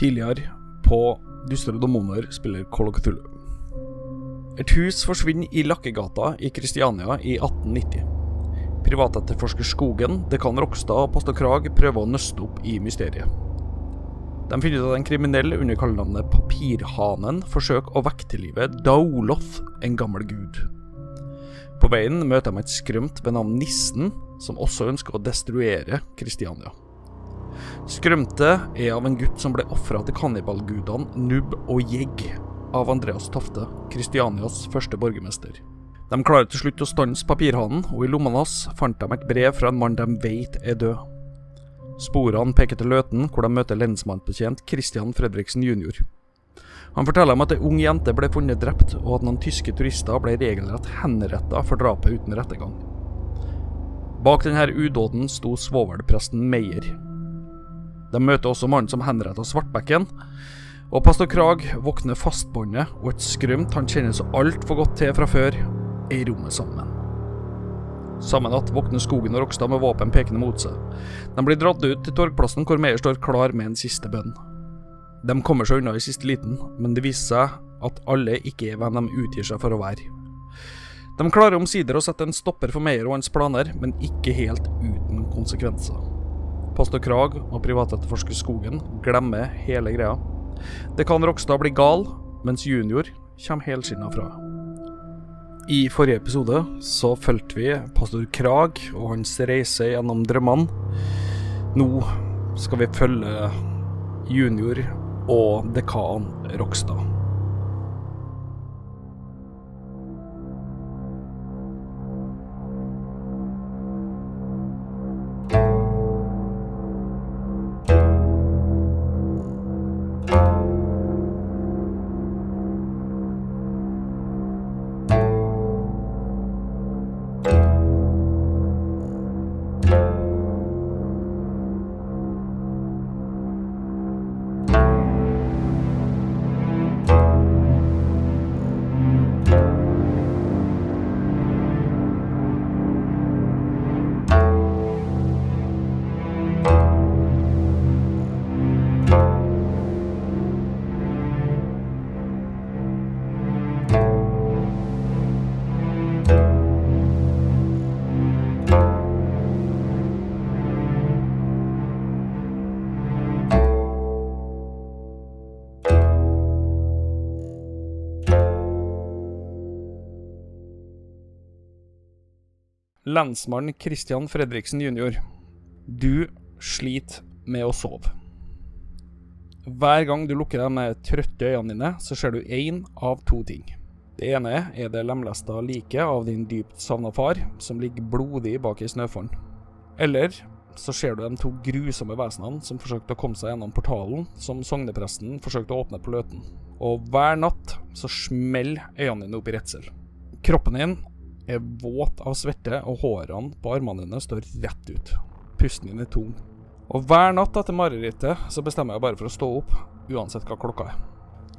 Tidligere på Dyster og demoner spiller Call of Cthulhu. Et hus forsvinner i Lakkegata i Kristiania i 1890. Privatetterforsker Skogen, dekan Rokstad og pastor Krag prøver å nøste opp i mysteriet. De finner ut at en kriminell under kallenavnet Papirhanen forsøker å vekke til live Daoloth, en gammel gud. På veien møter de et skrømt ved navn Nissen, som også ønsker å destruere Kristiania. Skrømte er av en gutt som ble ofra til kannibalgudene Nubb og Jegg av Andreas Tofte, Kristianias første borgermester. De klarer til slutt å stanse papirhanen, og i lommene hans fant de et brev fra en mann de vet er død. Sporene peker til Løten, hvor de møter lensmannsbetjent Christian Fredriksen jr. Han forteller om at ei ung jente ble funnet drept, og at noen tyske turister ble regelrett henretta for drapet uten rettergang. Bak denne udåden sto svovelpresten Meyer. De møter også mannen som henretta Svartbekken, og pastor Krag våkner fastbåndet, og et skrømt han kjenner så altfor godt til fra før, er i rommet sammen. Samme natt våkner Skogen og Rokstad med våpen pekende mot seg. De blir dratt ut til torgplassen hvor Meyer står klar med en siste bønn. De kommer seg unna i siste liten, men det viser seg at alle ikke er hvem de utgir seg for å være. De klarer omsider å sette en stopper for Meyer og hans planer, men ikke helt uten konsekvenser. Pastor Krag og privatetterforsker Skogen glemmer hele greia. Dekan Rokstad blir gal, mens junior kommer helskinna fra. I forrige episode så fulgte vi pastor Krag og hans reise gjennom drømmene. Nå skal vi følge junior og dekan Rokstad. Lensmann Christian Fredriksen jr. Du sliter med å sove. Hver gang du lukker de trøtte øynene dine, så ser du én av to ting. Det ene er det lemlesta liket av din dypt savna far, som ligger blodig bak i snøfonn. Eller så ser du de to grusomme vesenene som forsøkte å komme seg gjennom portalen som sognepresten forsøkte å åpne på Løten. Og hver natt så smeller øynene dine opp i redsel. Kroppen din er våt av svette, og hårene på armene dine står rett ut. Pusten din er tung. Og hver natt etter marerittet så bestemmer jeg bare for å stå opp, uansett hva klokka er.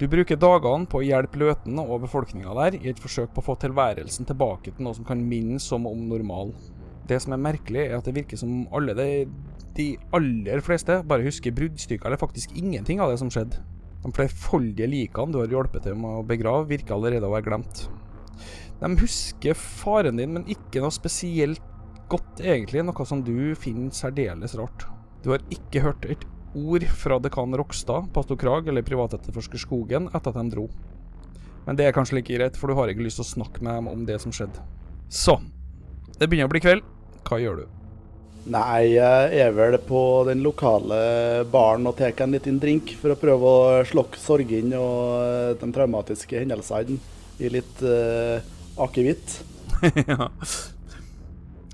Du bruker dagene på å hjelpe Løten og befolkninga der i et forsøk på å få tilværelsen tilbake til noe som kan minnes som om normal. Det som er merkelig, er at det virker som alle de, de aller fleste bare husker bruddstykker eller faktisk ingenting av det som skjedde. De flerfoldige likene du har hjulpet til med å begrave, virker allerede å være glemt. De husker faren din, men ikke noe spesielt godt, egentlig. Noe som du finner særdeles rart. Du har ikke hørt et ord fra dekan Rokstad, pastor Krag eller privatetterforsker Skogen etter at de dro. Men det er kanskje like greit, for du har ikke lyst til å snakke med dem om det som skjedde. Så, det begynner å bli kveld. Hva gjør du? Nei, jeg er vel på den lokale baren og tar en liten drink for å prøve å slokke sorgen og de traumatiske hendelsene i litt uh, akevitt. ja.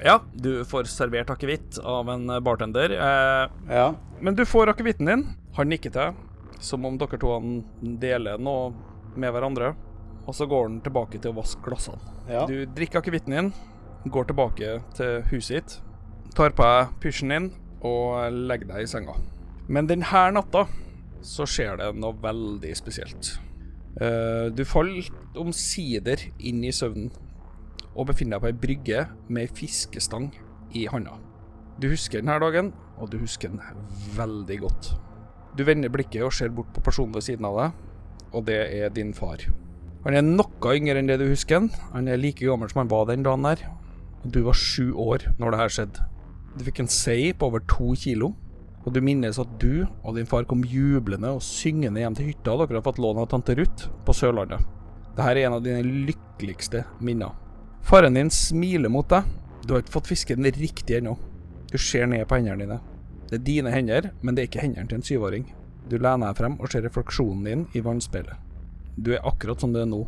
ja, du får servert akevitt av en bartender. Eh, ja. Men du får akevitten din. Han nikker til, som om dere to deler noe med hverandre. Og så går han tilbake til å vaske glassene. Ja. Du drikker akevitten din, går tilbake til huset ditt, tar på deg pysjen din og legger deg i senga. Men denne natta så skjer det noe veldig spesielt. Uh, du falt omsider inn i søvnen og befinner deg på ei brygge med ei fiskestang i handa. Du husker denne dagen, og du husker den veldig godt. Du vender blikket og ser bort på personen ved siden av deg, og det er din far. Han er noe yngre enn det du husker han. Er like gammel som han var den dagen der. Du var sju år når det her skjedde. Du fikk en sei på over to kilo. Og du minnes at du og din far kom jublende og syngende hjem til hytta dere har fått lån av tante Ruth på Sørlandet. Dette er en av dine lykkeligste minner. Faren din smiler mot deg. Du har ikke fått fisken riktig ennå. Du ser ned på hendene dine. Det er dine hender, men det er ikke hendene til en syvåring. Du lener deg frem og ser refleksjonen din i vannspeilet. Du er akkurat som du er nå.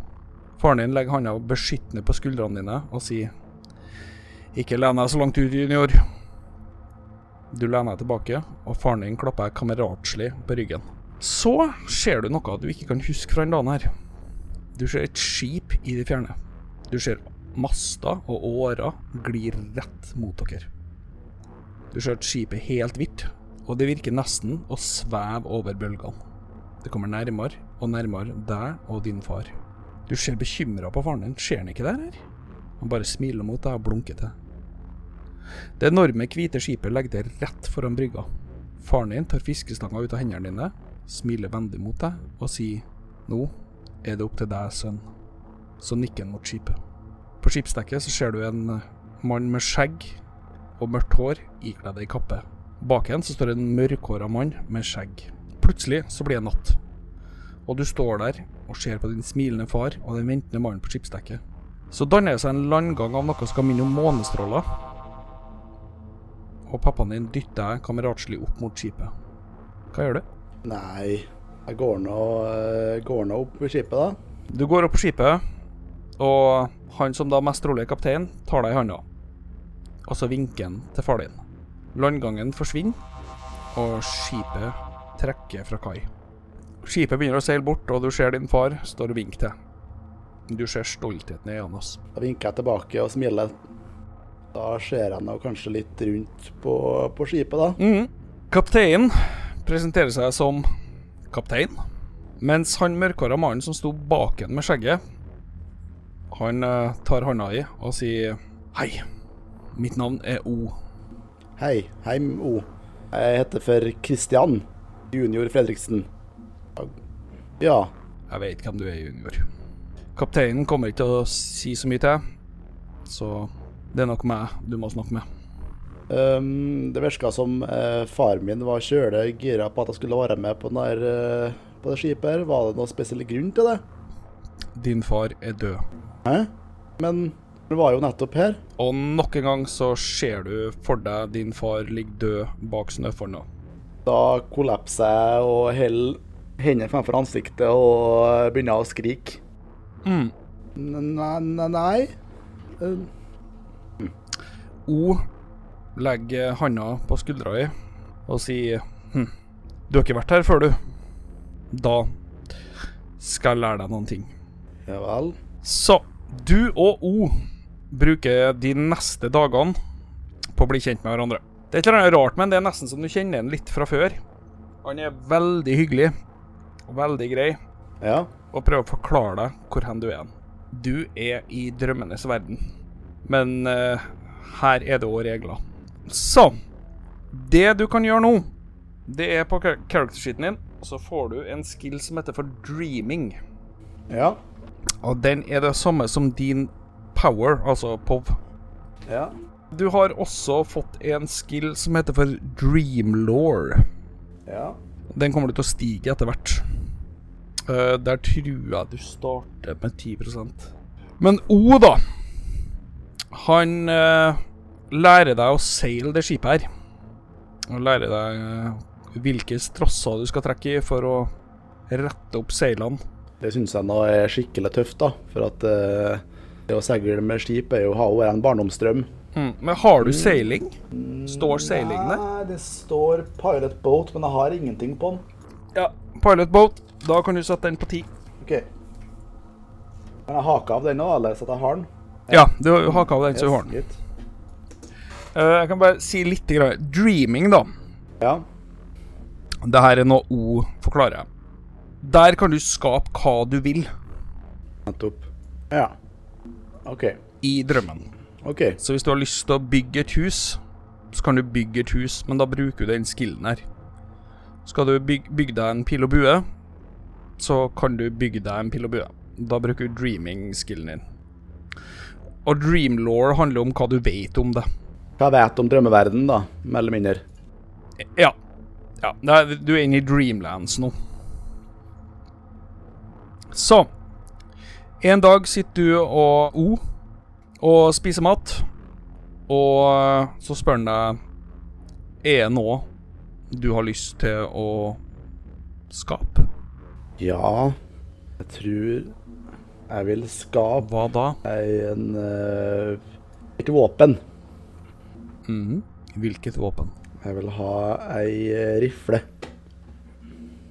Faren din legger hånda beskyttende på skuldrene dine og sier Ikke len deg så langt ut, junior. Du lener deg tilbake, og faren din klapper kameratslig på ryggen. Så ser du noe du ikke kan huske fra den dagen her. Du ser et skip i det fjerne. Du ser master og årer glir rett mot dere. Du ser at skipet er helt hvitt, og det virker nesten å sveve over bølgene. Det kommer nærmere og nærmere deg og din far. Du ser bekymra på faren din. Ser han ikke det her? Han bare smiler mot deg og blunker til. Det enorme hvite skipet legger deg rett foran brygga. Faren din tar fiskestanga ut av hendene dine, smiler vennlig mot deg og sier nå er det opp til deg, sønn. Så nikker han mot skipet. På skipsdekket så ser du en mann med skjegg og mørkt hår ikledd ei kappe. Bak en så står en mørkhåra mann med skjegg. Plutselig så blir det natt, og du står der og ser på din smilende far og den ventende mannen på skipsdekket. Så danner det seg en landgang av noe som skal minne om månestråler. Og pappaen din dytter deg kameratslig opp mot skipet. Hva gjør du? Nei, jeg går nå, eh, går nå opp på skipet, da. Du går opp på skipet, og han som da mest trolig er kaptein, tar deg i handa. Og så vinker han til far din. Landgangen forsvinner, og skipet trekker fra kai. Skipet begynner å seile bort, og du ser din far står og vinker til. Du ser stoltheten i øynene hans. Da vinker jeg tilbake og smiler. Da ser jeg nå kanskje litt rundt på, på skipet, da. Mhm. Kapteinen presenterer seg som kaptein, mens han mørkhåra mannen som sto bak ham med skjegget, han eh, tar hånda i og sier Hei, mitt navn er O. Hei, hei, O. Jeg heter for Christian junior Fredriksen. Ja, Jeg vet hvem du er, junior. Kapteinen kommer ikke til å si så mye til, så det er nok meg du må snakke med. Um, det virka som uh, faren min var kjølig gira på at jeg skulle være med på, den der, eh, på det skipet. her. Var det noen spesiell grunn til det? Din far er død. Hæ? Men han var jo nettopp her. Og nok en gang så ser du for deg din far ligger død bak snøfonna. Da kollapser jeg og holder hendene fremfor ansiktet og begynner å skrike. Mm. Nei, nei, nei. O legger handa på skuldra di og sier hm, Du har ikke vært her før, du. Da skal jeg lære deg noen ting. Ja vel. Så du og O bruker de neste dagene på å bli kjent med hverandre. Det er ikke noe rart, men det er nesten som du kjenner ham litt fra før. Han er veldig hyggelig og veldig grei Ja. og prøver å forklare deg hvor hen du er. Du er i drømmenes verden, men eh, her er det òg regler. Så det du kan gjøre nå, det er på character-sheeten din, så får du en skill som heter for dreaming. Ja. Og den er det samme som din power, altså POV. Ja. Du har også fått en skill som heter for dreamlaw. Ja. Den kommer du til å stige etter hvert. Uh, der tror jeg du starter med 10% Men O, da. Han eh, lærer deg å seile det skipet her. Han lærer deg eh, hvilke strasser du skal trekke i for å rette opp seilene. Det syns jeg nå er skikkelig tøft, da. For at eh, det å seile med skip er jo har vært en barndomsdrøm. Mm. Men har du seiling? Står seiling der? Nei, det står pilot boat, men jeg har ingenting på den. Ja. Pilot boat. Da kan du sette den på ti. OK. Kan jeg hake av den nå, eller så jeg har den? Ja, du haka av den så du har den. Eh, jeg kan bare si litt. Grann. Dreaming, da. Ja. Det her er noe O forklarer. Der kan du skape hva du vil Nettopp. Ja. OK. i drømmen. OK. Så hvis du har lyst til å bygge et hus, så kan du bygge et hus, men da bruker du den skillen her. Skal du bygge, bygge deg en pil og bue, så kan du bygge deg en pil og bue. Da bruker du dreaming-skillen din. Og dreamlaw handler om hva du vet om det. Hva vet om drømmeverdenen, da? Mer eller mindre. Ja. ja. Du er inne i Dreamlands nå. Så En dag sitter du og O og spiser mat, og eh, så spør han deg Er det noe du har lyst til å skape? Ja, jeg tror jeg vil skape Hva da? en, uh, et våpen. Mhm. Hvilket våpen? Jeg vil ha ei eh, rifle.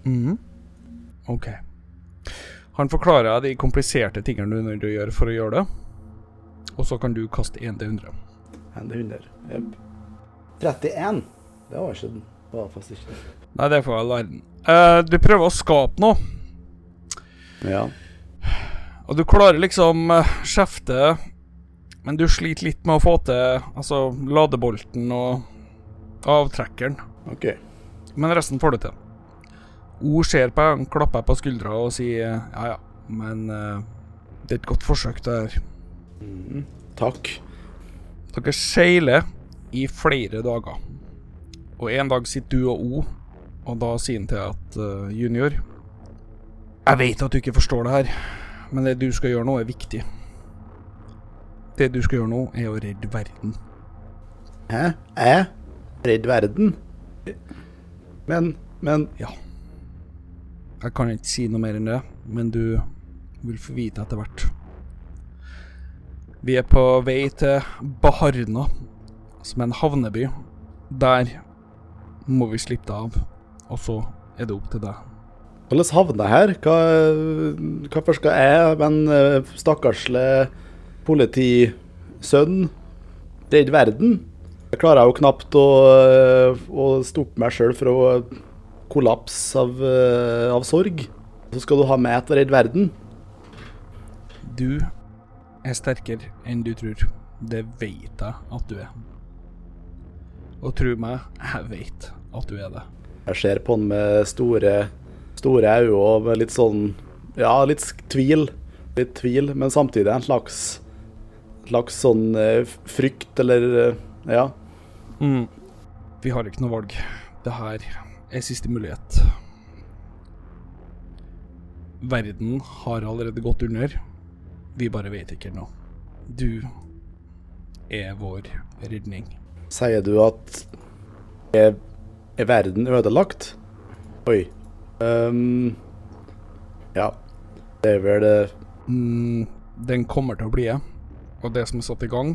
Mhm. OK. Han forklarer de kompliserte tingene du er nødt til å gjøre for å gjøre det. Og så kan du kaste 1 til 100. 1 til 100. Jepp. 31. Det var ikke den. Var fast ikke det. Nei, det får jeg lære den. Uh, du prøver å skape noe, Ja. Og du klarer liksom uh, skjefte, men du sliter litt med å få til altså ladebolten og avtrekkeren. OK. Men resten får du til. O ser på deg, klapper på skuldra og sier ja ja, men uh, det er et godt forsøk, det her. Mm, Takk. Dere seiler i flere dager. Og en dag sitter du og O, og da sier han til at uh, junior Jeg vet at du ikke forstår det her, men det du skal gjøre nå, er viktig. Det du skal gjøre nå, er å redde verden. Hæ? Jeg? Redd verden? Men Men Ja. Jeg kan ikke si noe mer enn det, men du vil få vite etter hvert. Vi er på vei til Baharna, som er en havneby. Der må vi slippe deg av, og så er det opp til deg. Hvordan havna jeg her? Hva, hvorfor skal jeg, men stakkarsle politisønn, redde verden? Jeg klarer jo knapt å, eh, å stoppe meg sjøl fra kollaps av, eh, av sorg. Så skal du ha meg til å redde verden? Du er sterkere enn du tror. Det vet jeg at du er. Og tro meg, jeg vet at du er det. Jeg ser på han med store, store øyne og med litt sånn Ja, litt tvil. Litt tvil, men samtidig en slags, slags sånn eh, frykt, eller eh, Ja. Mm. Vi har ikke noe valg. Det her er siste mulighet. Verden har allerede gått under. Vi bare vet ikke ennå. Du er vår redning. Sier du at er, er verden ødelagt? Oi. Ehm, ja. Det er vel det Mm, den kommer til å bli det. Og det som er satt i gang,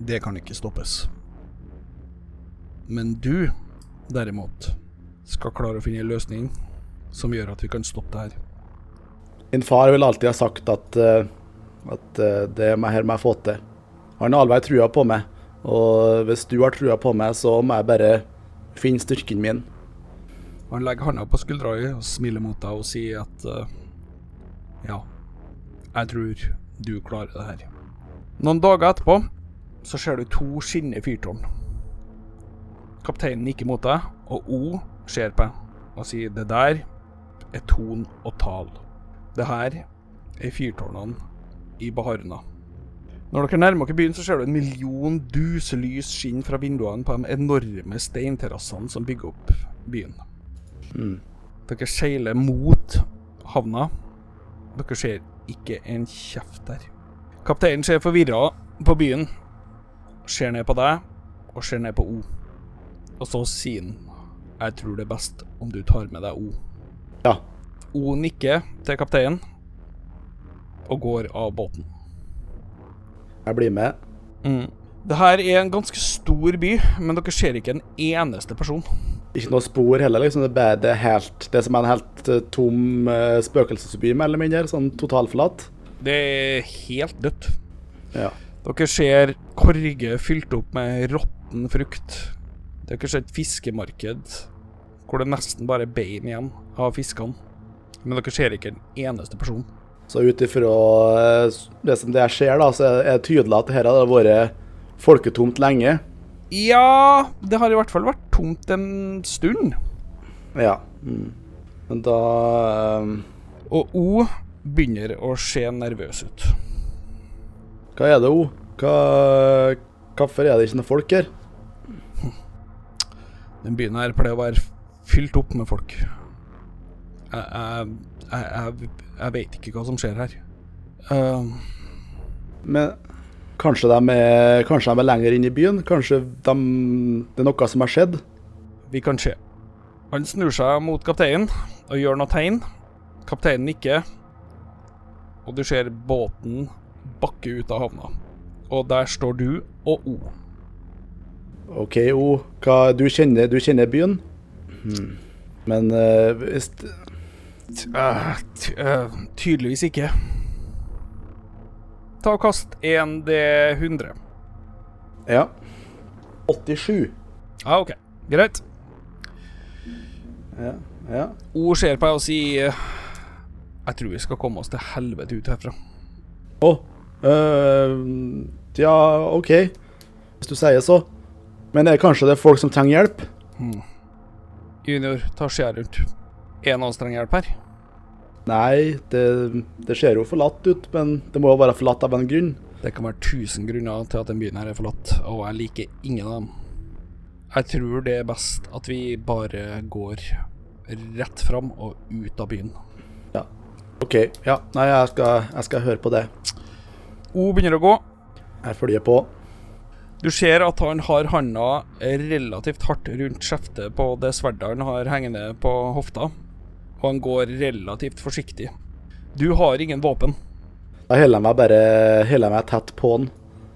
det kan ikke stoppes. Men du, derimot, skal klare å finne en løsning som gjør at vi kan stoppe det her. Min far vil alltid ha sagt at, eh, at eh, det er her må jeg få til. Han har alltid trua på meg. Og hvis du har trua på meg, så må jeg bare finne styrken min. Han legger handa på skuldra di og smiler mot deg og sier at uh, ja, jeg tror du klarer det her. Noen dager etterpå så ser du to skinnende fyrtårn. Kapteinen nikker mot deg, og O ser på og sier det der er ton og tal. Det her er fyrtårnene i Baharna. Når dere nærmer dere byen, så ser du en million duselys skinne fra vinduene på de enorme steinterrassene som bygger opp byen. Mm. Dere seiler mot havna. Dere ser ikke en kjeft der. Kapteinen ser forvirra på byen, ser ned på deg og ser ned på O. Og så sier han Jeg tror det er best om du tar med deg O. Ja. O nikker til kapteinen og går av båten. Jeg blir med. Mm. Det her er en ganske stor by, men dere ser ikke en eneste person. Ikke noe spor heller, liksom. Det bare det, er helt, det som er en helt eh, tom uh, spøkelsesby, mer eller mindre. Sånn totalflat. Det er helt dødt. Ja. Dere ser korger fylt opp med råtten frukt. Dere ser et fiskemarked hvor det nesten bare er bein igjen av fiskene. Men dere ser ikke en eneste person. Så ut ifra eh, det som det jeg ser, da, så er det tydelig at dette har vært folketomt lenge. Ja, det har i hvert fall vært tomt en stund. Ja. Mm. Men da um... Og O begynner å se nervøs ut. Hva er det, O? Hva, hvorfor er det ikke noe folk her? Den byen her pleier å være fylt opp med folk. Jeg, jeg, jeg, jeg, vet ikke hva som skjer her. Uh, Men kanskje de, er, kanskje de er lenger inn i byen? Kanskje de, det er noe som har skjedd? vi kan se. Han snur seg mot kapteinen og gjør noe tegn. Kapteinen nikker, og du ser båten bakke ut av havna. Og der står du og O. OK, O. Hva, du, kjenner, du kjenner byen? Hmm. Men uh, hvis uh, ty tydeligvis ikke. Ta og kast 1D100. Ja. 87. Ja, OK. Greit. Ja. ja. Ord ser på deg og sier Jeg tror vi skal komme oss til helvete ut herfra. Å. eh, ja, OK. Hvis du sier så. Men er kanskje det er folk som trenger hjelp? Junior, ta skjea rundt. En av oss trenger hjelp her. Nei, det, det ser jo forlatt ut, men det må jo være forlatt av en grunn. Det kan være tusen grunner til at den byen her er forlatt, og jeg liker ingen av dem. Jeg tror det er best at vi bare går rett fram og ut av byen. Ja. OK. Ja, nei, jeg skal, jeg skal høre på det. O begynner å gå. Jeg følger på. Du ser at han har handa relativt hardt rundt skjeftet på det sverdet han har hengende på hofta, og han går relativt forsiktig. Du har ingen våpen. Da holder jeg meg bare holder jeg meg tett på han.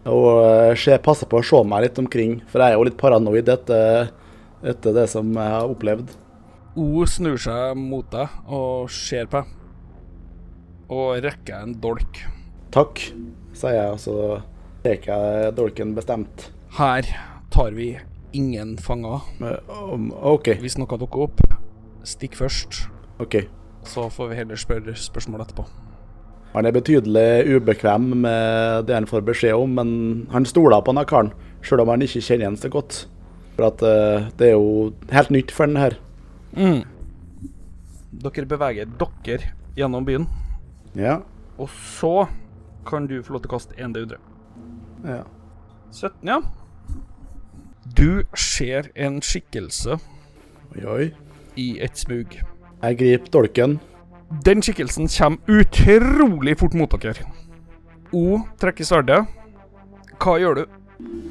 Og eh, se, passer på å se meg litt omkring, for jeg er jo litt paranoid etter, etter det som jeg har opplevd. O snur seg mot deg og ser på deg, og rekker en dolk. Takk, sier jeg, og så tar jeg dolken bestemt. Her tar vi ingen fanger. Um, OK. Hvis noe dukker opp, stikk først. Ok. Så får vi heller spørre spørsmål etterpå. Han er betydelig ubekvem med det han får beskjed om, men han stoler på denne karen, sjøl om han ikke kjenner ham så godt. For at uh, det er jo helt nytt for den her. Mm. Dere beveger dere gjennom byen, Ja. og så kan du få lov til å kaste 1D100. ja. 17, ja. Du ser en skikkelse Oi, oi. i et smug. Jeg griper dolken. Den skikkelsen kommer utrolig fort mot dere. O trekker sverdet. Hva gjør du?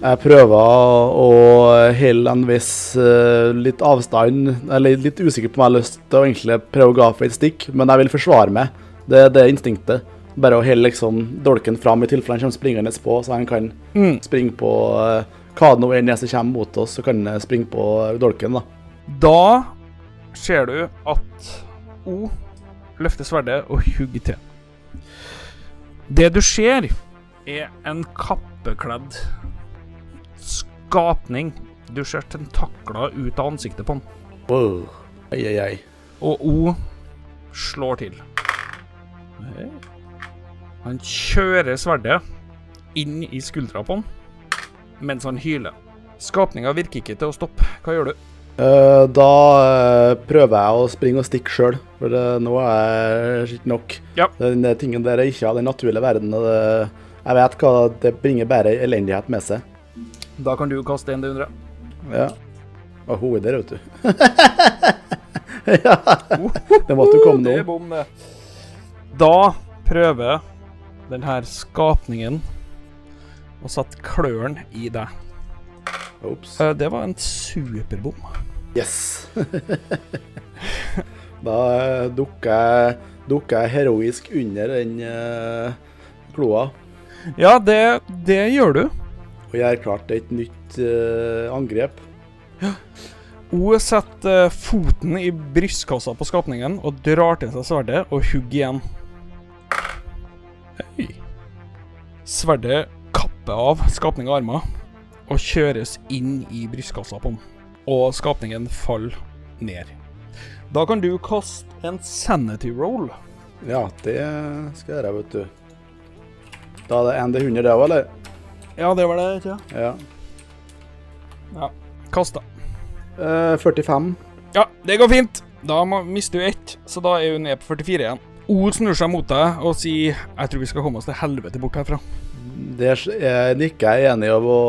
Jeg prøver å holde en viss uh, litt avstand. Jeg er litt usikker på om jeg har lyst til å egentlig prøve å gå for et stikk, men jeg vil forsvare meg. Det er det instinktet. Bare å holde liksom dolken fram i tilfelle han kommer springende på, så han kan Mm. springe på uh, hva det nå enn er som kommer mot oss, så kan han springe på dolken, da. Da ser du at O løfter sverdet og hugger til. Det du ser, er en kappekledd skapning. Du ser tentakler ut av ansiktet på den. Wow. Ei, ei, ei. Og O slår til. Han kjører sverdet inn i skuldra på han mens han hyler. Skapninga virker ikke til å stoppe. Hva gjør du? Eh, da eh, prøver jeg å springe og stikke sjøl, for nå er det ikke nok. Ja. Den tingen der er ikke av den naturlige verden. Og det, jeg vet hva det bringer bare elendighet med seg. Da kan du kaste en D100. Ja. Og hun er der, vet du. ja. Det måtte jo komme Det er bom. Da prøver denne skapningen å sette klørne i deg. Ops. Eh, Det var en superbom. Yes. da eh, dukker jeg, jeg heroisk under den uh, kloa Ja, det, det gjør du. og gjør klart et nytt uh, angrep. O setter eh, foten i brystkassa på skapningen og drar til seg sverdet og hugger igjen. Hei. Sverdet kapper av skapninga armer og kjøres inn i brystkassa på den. Og skapningen faller ned. Da kan du kaste en sanity roll. Ja, det skal jeg gjøre, vet du. Da er det en til 100, det òg, eller? Ja, det var det, ikke Ja. ja. Kast, da. Eh, 45. Ja, det går fint. Da mister du ett, så da er hun ned på 44 igjen. O snur seg mot deg og sier 'Jeg tror vi skal komme oss til helvete bort herfra'. Det er nikker jeg enig av å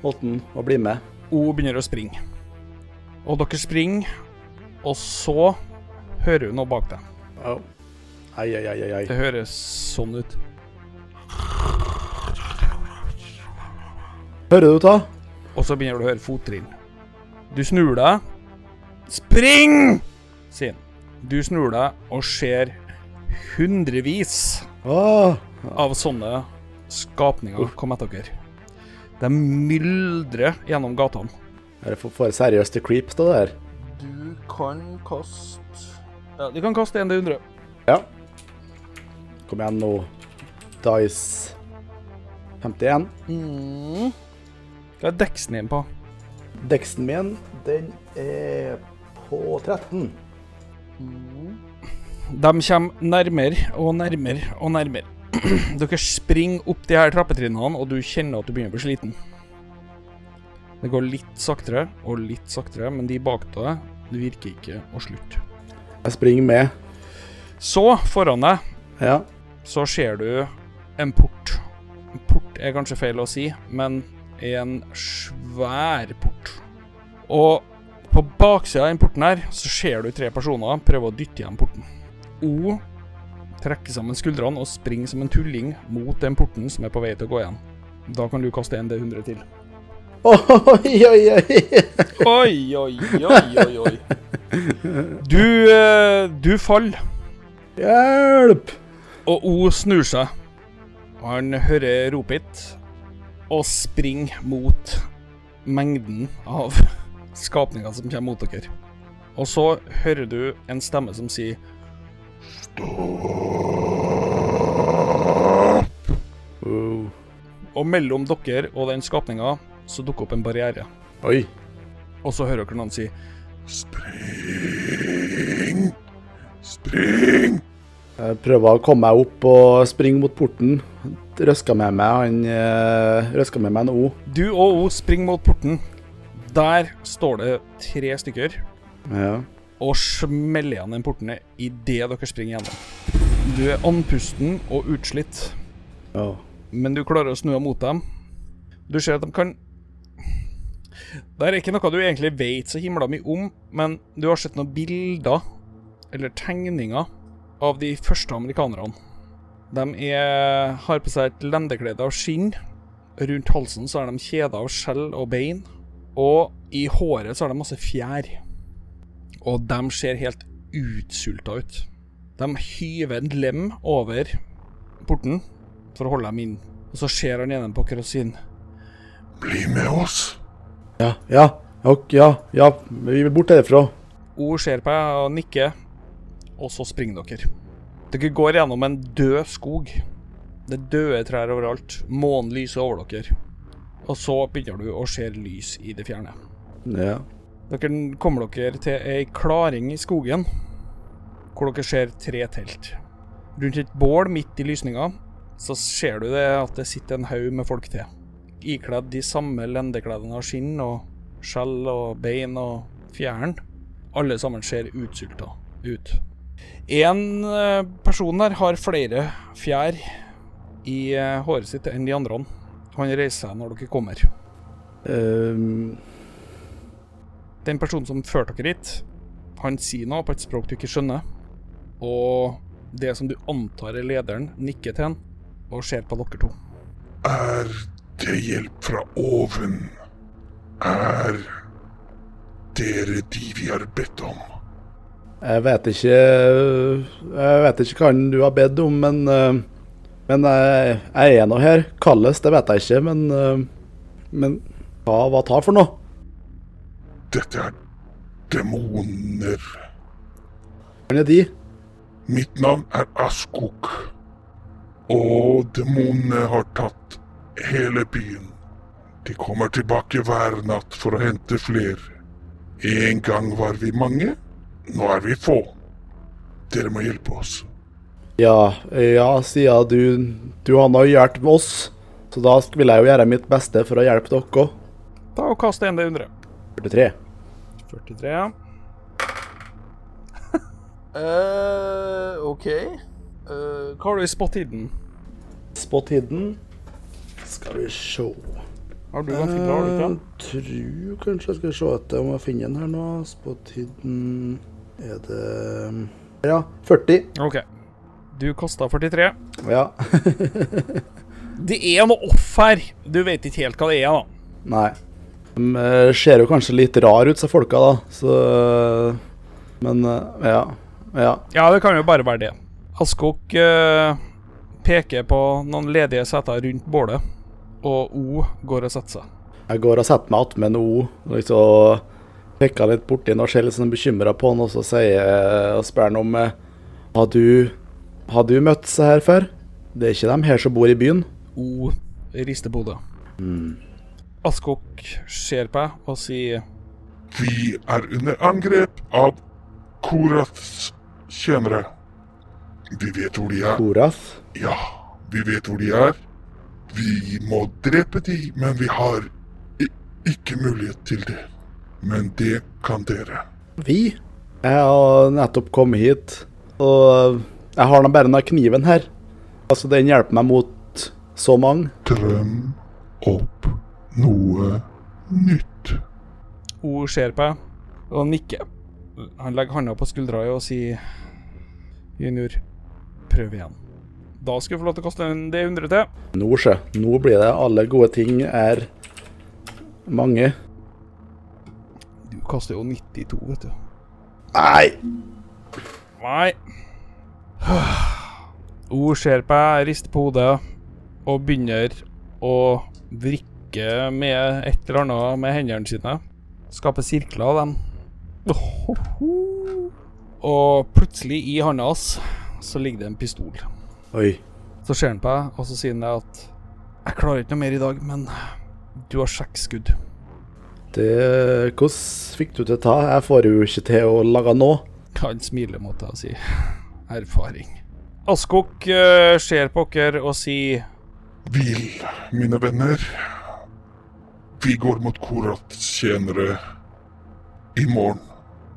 Holten å bli med. O begynner å springe. Og dere springer, og så hører hun noe bak deg. Oh. Ai, ai, ai, ai. Det høres sånn ut. Hører du ta? Og så begynner du å høre fottrinn. Du snur deg. Spring! sier han. Du snur deg og ser hundrevis Åh. Av sånne skapninger Kom etter dere. De myldrer gjennom gatene. Er det for, for seriøst til creep, det der? Du kan kaste Ja, du kan kaste 1 til 100. Ja. Kom igjen nå. Dice 51. Mm. Hva er deksen din på? Deksten min, den er på 13. De kommer nærmere og nærmere og nærmere. Dere springer opp de her trappetrinnene, og du kjenner at du begynner å bli sliten. Det går litt saktere og litt saktere, men de bak deg det virker ikke å slutte. Jeg springer med. Så, foran deg, Ja. så ser du en port. En port er kanskje feil å si, men en svær port. Og på baksida av den porten her, så ser du tre personer prøve å dytte igjen porten. O trekker sammen skuldrene og springer som en tulling mot den porten som er på vei til å gå igjen. Da kan du kaste en D100 til. Oi, oi, oi. Oi, oi, oi, oi. Du, eh, du faller. Hjelp! Og O snur seg. Han hører ropet ditt og springer mot mengden av skapninger som kommer mot dere. Og så hører du en stemme som sier Oh. Og mellom dere og den skapninga så dukker opp en barriere. Oi. Og så hører dere noen si Spring! Spring! Jeg prøver å komme meg opp og springe mot porten. Røsker med meg han Røsker med meg en O. Du og O springer mot porten. Der står det tre stykker Ja. Og smeller igjen den porten idet dere springer gjennom. Du er andpusten og utslitt. ja. men du klarer å snu deg mot dem. Du ser at de kan Det er ikke noe du egentlig vet så himla mye om, men du har sett noen bilder, eller tegninger, av de første amerikanerne. De er, har på seg et lendeklede av skinn. Rundt halsen så har de kjeder av skjell og bein. Og i håret så har de masse fjær. Og de ser helt utsulta ut. De hyver en lem over porten for å holde dem inn. Og så ser han gjennom på dere Bli med oss. Ja, ja, ok, ja, ja, vi vil bort herfra. O ser på deg og nikker, og så springer dere. Dere går gjennom en død skog. Det er døde trær overalt. Månen lyser over dere. Og så begynner du å se lys i det fjerne. Ja. Dere kommer dere til ei klaring i skogen, hvor dere ser tre telt. Rundt et bål midt i lysninga, så ser du det at det sitter en haug med folk til. Ikledd de samme lendeklærne av skinn og skjell og bein og fjæren. Alle sammen ser utsulta ut. En eh, person der har flere fjær i eh, håret sitt enn de andre. Han reiser seg når dere kommer. Ehm, Den personen som førte dere dit, han sier noe på et språk du ikke skjønner. Og det som du antar er lederen, nikker til han og ser på dere to. Er det hjelp fra oven? Er dere de vi har bedt om? jeg vet ikke Jeg vet ikke hva du har bedt om, men Men jeg, jeg er nå her. Kalles, det vet jeg ikke, men Men hva, hva tar for noe? Dette er demoner. Hvem er de? Mitt navn er Askok. Og demonene har tatt hele byen. De kommer tilbake hver natt for å hente flere. En gang var vi mange, nå er vi få. Dere må hjelpe oss. Ja, ja, siden du, du har nå hjulpet oss, så da vil jeg jo gjøre mitt beste for å hjelpe dere òg. Ta og Kast en D100. 43. 43, ja. Eh, OK. Eh, hva har du i spot hidden? Spot hidden. Skal vi se Har du ganske bra, har du ikke? Jeg tror kanskje jeg skal se etter om jeg finner den her nå. Spot hidden Er det Ja, 40. OK. Du kasta 43. Ja. Det er noe off her. Du vet ikke helt hva det er, da. Nei. De eh, ser jo kanskje litt rar ut, disse folka, da. Så Men eh, ja. Ja. Ja, det kan jo bare være det. Askok eh, peker på noen ledige seter rundt bålet, og O går og setter seg. Jeg går og setter meg attmed O liksom peker litt borti den og ser litt sånn bekymra på han, og så sier og spør han om eh, Har du Har du møtt seg her før? Det er ikke dem her som bor i byen? O rister på hodet. Askok ser på deg og sier Vi er under angrep av Korats tjenere. Vi vet hvor de er. Korath? Ja, vi vet hvor de er. Vi må drepe de, men vi har i ikke mulighet til det. Men det kan dere. Vi? Jeg har nettopp kommet hit, og jeg har nå bare denne kniven her. Altså, den hjelper meg mot så mange. Drøm opp noe nytt. Hun ser på deg og nikker. Han legger handa på skuldra og sier Junior, prøv igjen. Da skal du få lov til å kaste en D100 til. Nå, sjø. Nå blir det alle gode ting er mange. Du kaster jo 92, vet du. Nei! Nei. Hun ser på deg, rister på hodet og begynner å vrikke med et eller annet med hendene sine. Skape sirkler av dem. Og plutselig, i hånda hans, så ligger det en pistol. Oi. Så ser han på deg, og så sier han at Jeg klarer ikke noe mer i dag, men du har seks skudd. Det Hvordan fikk du til å ta? Jeg får jo ikke til å lage nå. Han smiler mot deg og sier erfaring. Askok uh, ser på dere og sier Hvil, mine venner. Vi går mot Korats tjenere i morgen.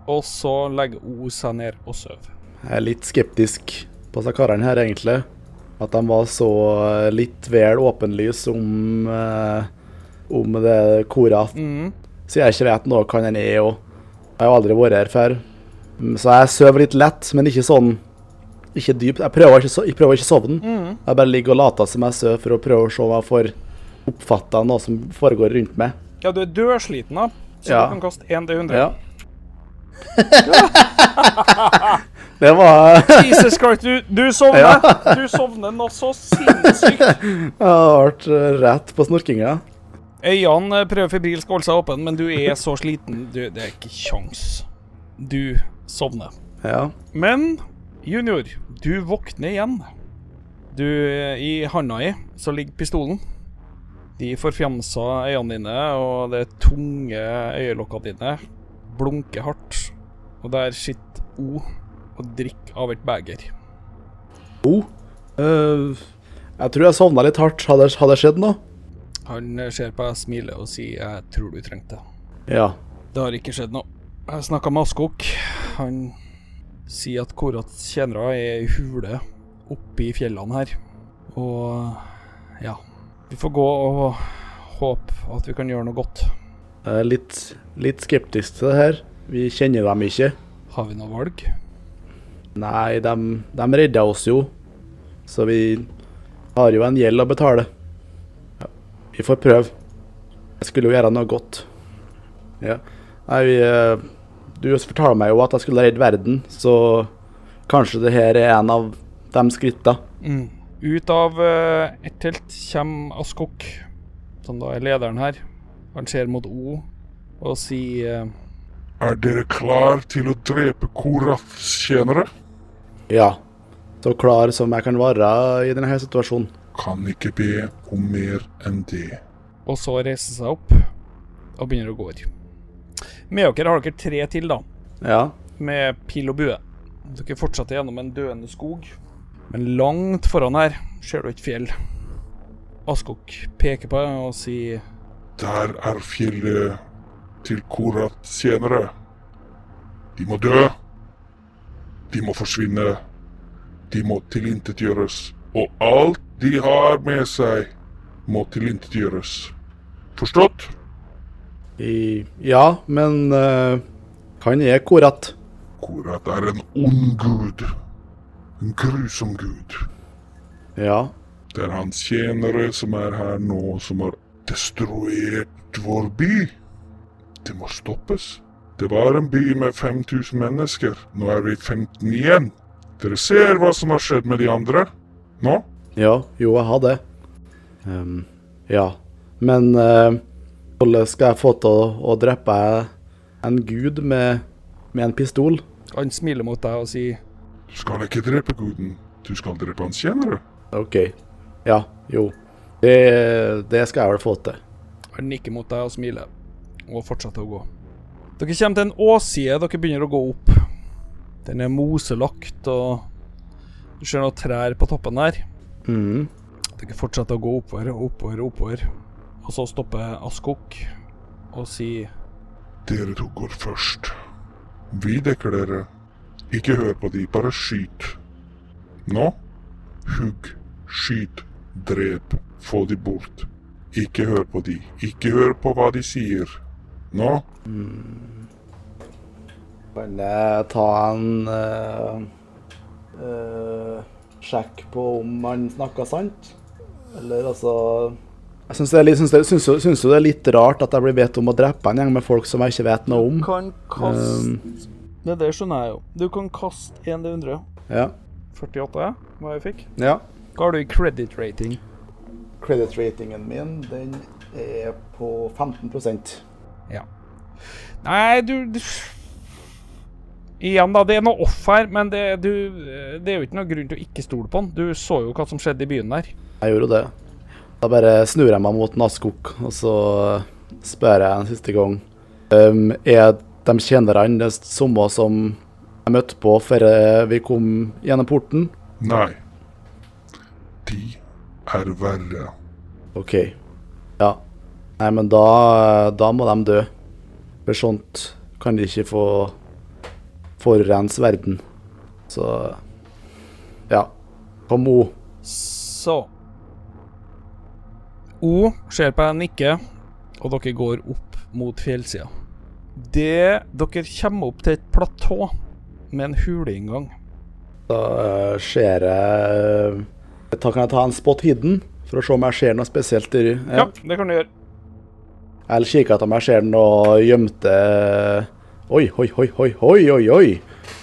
Og så legger O seg ned og sover. Jeg er litt skeptisk på disse karene her, egentlig. At de var så eh, litt vel åpenlys om eh, om det Korat. Mm. Så jeg ikke vet noe hva den er, og jeg har jo aldri vært her før. Mm, Så jeg sover litt lett, men ikke sånn Ikke dypt. Jeg prøver ikke, so jeg prøver ikke å sovne. Mm. Jeg bare ligger og later som jeg sover for å prøve å se om jeg får oppfatta noe som foregår rundt meg. Ja, du er dødsliten, da. Så Ja. du kan kaste 1 til 100. Ja. det var Jesus Christ, du, du sovner! Du sovner nå så sinnssykt. Jeg har vært eh, rett på snorkinga. Øynene prøver febrilsk å holde seg åpne, men du er så sliten. Du, det er ikke kjangs. Du sovner. Ja. Men junior, du våkner igjen. Du, I handa i så ligger pistolen. De forfjamsa øynene dine, og det tunge øyelokkene dine blunker hardt. Og der sitter O og drikker av et beger. Oh. uh, jeg tror jeg sovna litt hardt. Har det, har det skjedd noe? Han ser på deg, smiler og sier 'jeg tror du trengte det'. Ja. Det har ikke skjedd noe. Jeg snakka med Askok. Han sier at Korats tjenere er i hule oppe i fjellene her. Og ja. Vi får gå og håpe at vi kan gjøre noe godt. Jeg er litt, litt skeptisk til det her. Vi kjenner dem ikke. Har vi noe valg? Nei, de, de redda oss jo. Så vi har jo en gjeld å betale. Ja, vi får prøve. Jeg skulle jo gjøre noe godt. Ja. Nei, vi, eh, du fortalte meg jo at jeg skulle redde verden, så kanskje det her er en av de skritta. Mm. Ut av eh, et telt kommer Askok, som da er lederen her. Han ser mot O og sier eh, Er dere klar til å drepe Korafs tjenere? Ja. Så klar som jeg kan være i denne situasjonen. Kan ikke be om mer enn det. Og så reiser seg opp og begynner å gå. Med dere har dere tre til, da. Ja. med pil og bue. Dere fortsetter gjennom en døende skog, men langt foran her ser du et fjell. Askok peker på det og sier Der er fjellet til Korat senere. De må dø. De må forsvinne. De må tilintetgjøres. Og alt de har med seg, må tilintetgjøres. Forstått? I, ja, men uh, han er Korat. Korat er en ond gud. En grusom gud. Ja. Det er hans tjenere som er her nå, som har destruert vår by. Det må stoppes. Det var en by med 5000 mennesker. Nå er vi 15 igjen. Dere ser hva som har skjedd med de andre? Nå? Ja, jo, jeg har det. Um, ja. Men uh, hvordan skal jeg få til å, å drepe en gud med, med en pistol? Han smiler mot deg og sier Du skal ikke drepe guden. Du skal drepe hans tjenere. OK. Ja, jo. Det, det skal jeg vel få til. Han nikker mot deg og smiler, og fortsetter å gå. Dere kommer til en åsside dere begynner å gå opp. Den er moselagt, og du ser noen trær på toppen der. Mm. Dere fortsetter å gå oppover og oppover og oppover. Og så stopper Askok og sier Dere to går først. Vi dekker dere. Ikke hør på de, bare skyt. Nå? Hugg, skyt, drep, få de bort. Ikke hør på de. Ikke hør på hva de sier. Nå? Kan jeg ta en uh, uh, sjekk på om han snakker sant? Eller altså Jeg syns det, litt- det, jo- det er litt rart at jeg blir bedt om å drepe en gjeng med folk som jeg ikke vet noe om. Kan kaste Det det skjønner jeg jo. Du kan kaste 1 D100. Ja. 48, ja, hva jeg fikk. ja. Hva har du i credit rating? Credit ratingen min, den er på 15% Nei, du, du Igjen, da. Det er noe off her, men det, du, det er jo ikke noe grunn til å ikke stole på han. Du så jo hva som skjedde i byen der. Jeg gjorde det. Da bare snur jeg meg mot Naskok, og så spør jeg en siste gang um, Er de tjenerne det samme som jeg møtte på før eh, vi kom gjennom porten? Nei. De er verre. OK. Ja. Nei, men da, da må de dø. For sånt kan de ikke få forurense verden. Så Ja. Kom, O. Så O ser på deg nikke, og dere går opp mot fjellsida. Det Dere kommer opp til et platå med en huleinngang. Da uh, ser jeg da Kan jeg ta en spot hidden for å se om jeg ser noe spesielt? i Ja, det kan du gjøre. Eller kikke etter om jeg ser noe gjemte Oi, oi, oi, oi, oi, oi, oi.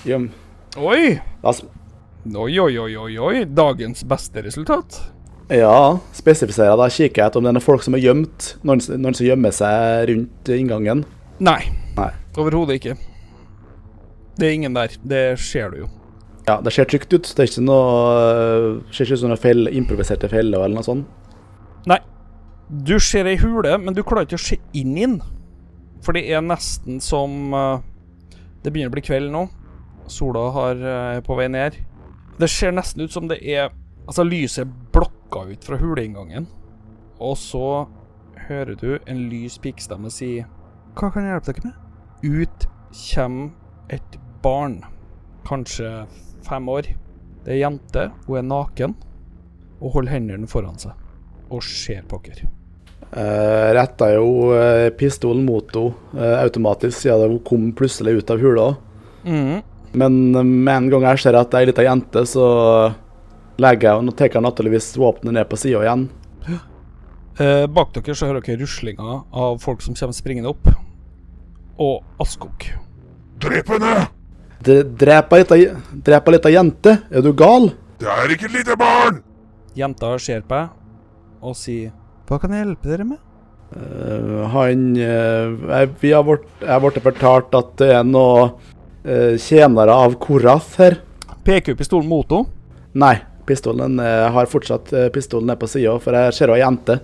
Gjem... Oi! Oi, oi, oi, oi, oi. Dagens beste resultat. Ja, spesifiserer da kikker jeg etter om det er noen folk som er gjemt, noen, noen som gjemmer seg rundt inngangen. Nei. Nei. Overhodet ikke. Det er ingen der. Det ser du jo. Ja, det ser trygt ut. Det er ikke noe øh, ser ikke ut som noen fell, improviserte feller eller noe sånt. Nei. Du ser ei hule, men du klarer ikke å se inn i den. For det er nesten som eh, Det begynner å bli kveld nå. Sola har, eh, er på vei ned. Det ser nesten ut som det er Altså, lyset er blokka ut fra huleinngangen. Og så hører du en lys pikestemme si Hva kan jeg hjelpe dere med? Ut kommer et barn. Kanskje fem år. Det er ei jente. Hun er naken og holder hendene foran seg og ser på dere. Uh, retta jo uh, pistolen mot henne uh, automatisk siden hun kom plutselig ut av hula. Mhm. Men eh, med en gang jeg ser at det er ei lita jente, så legger jeg og tar naturligvis våpenet ned på sida igjen. Eh, bak dere så hører dere ruslinga av folk som kommer springende opp. Og Askok. Drep henne! Dre- Drep ei lita- jente? Er du gal? Det er ikke et lite barn! Jenta ser på deg og sier Hva kan jeg hjelpe dere med? Uh, han uh, jeg- Vi har vært, jeg har blitt fortalt at det er noen uh, tjenere av Korath her. Peker du pistolen mot henne? Nei, pistolen eh, har fortsatt uh, pistolen ned på sida, for jeg ser ei jente.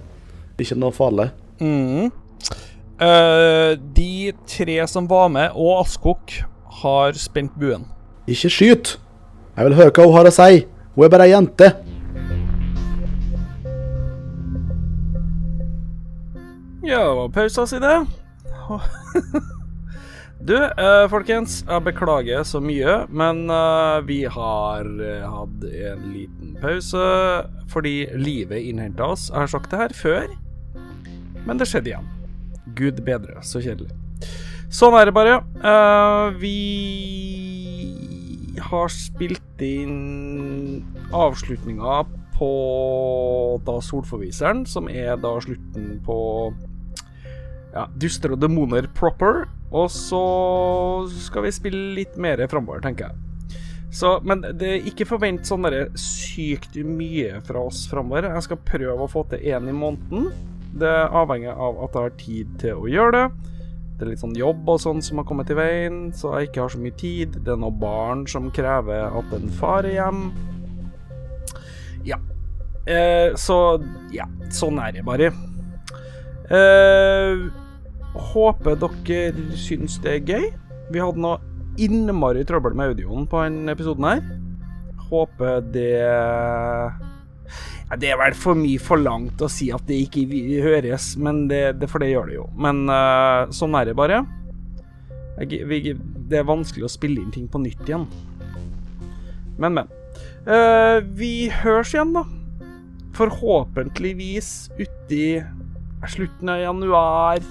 Ikke noe farlig. Mhm. Uh, de tre som var med, og Askok, har spent buen. Ikke skyt! Jeg vil høre hva hun har å si. Hun er bare ei jente. Ja, det var pausa si, det. Du, eh, folkens, jeg beklager så mye, men eh, vi har hatt en liten pause fordi livet innhenta oss. Jeg har sagt det her før, men det skjedde igjen. Gud bedre, så kjedelig. Sånn er det bare. Uh, vi har spilt inn avslutninga på da Solforviseren, som er da slutten på ja, Duster og demoner proper. Og så skal vi spille litt mer framover, tenker jeg. Så, men det, ikke forvent sånn derre sykt mye fra oss framover. Jeg skal prøve å få til én i måneden. Det avhenger av at jeg har tid til å gjøre det. Det er litt sånn jobb og sånn som har kommet i veien, så jeg ikke har så mye tid. Det er noen barn som krever at en far er hjem. Ja. Eh, så ja, sånn er det bare. Eh, håper dere syns det er gøy. Vi hadde noe innmari trøbbel med audioen på denne episoden her. Håper det Det er vel for mye forlangt å si at det ikke høres, men det, det, for det gjør det jo. Men uh, sånn er det bare. Jeg, vi, det er vanskelig å spille inn ting på nytt igjen. Men, men. Uh, vi høres igjen, da. Forhåpentligvis uti slutten av januar,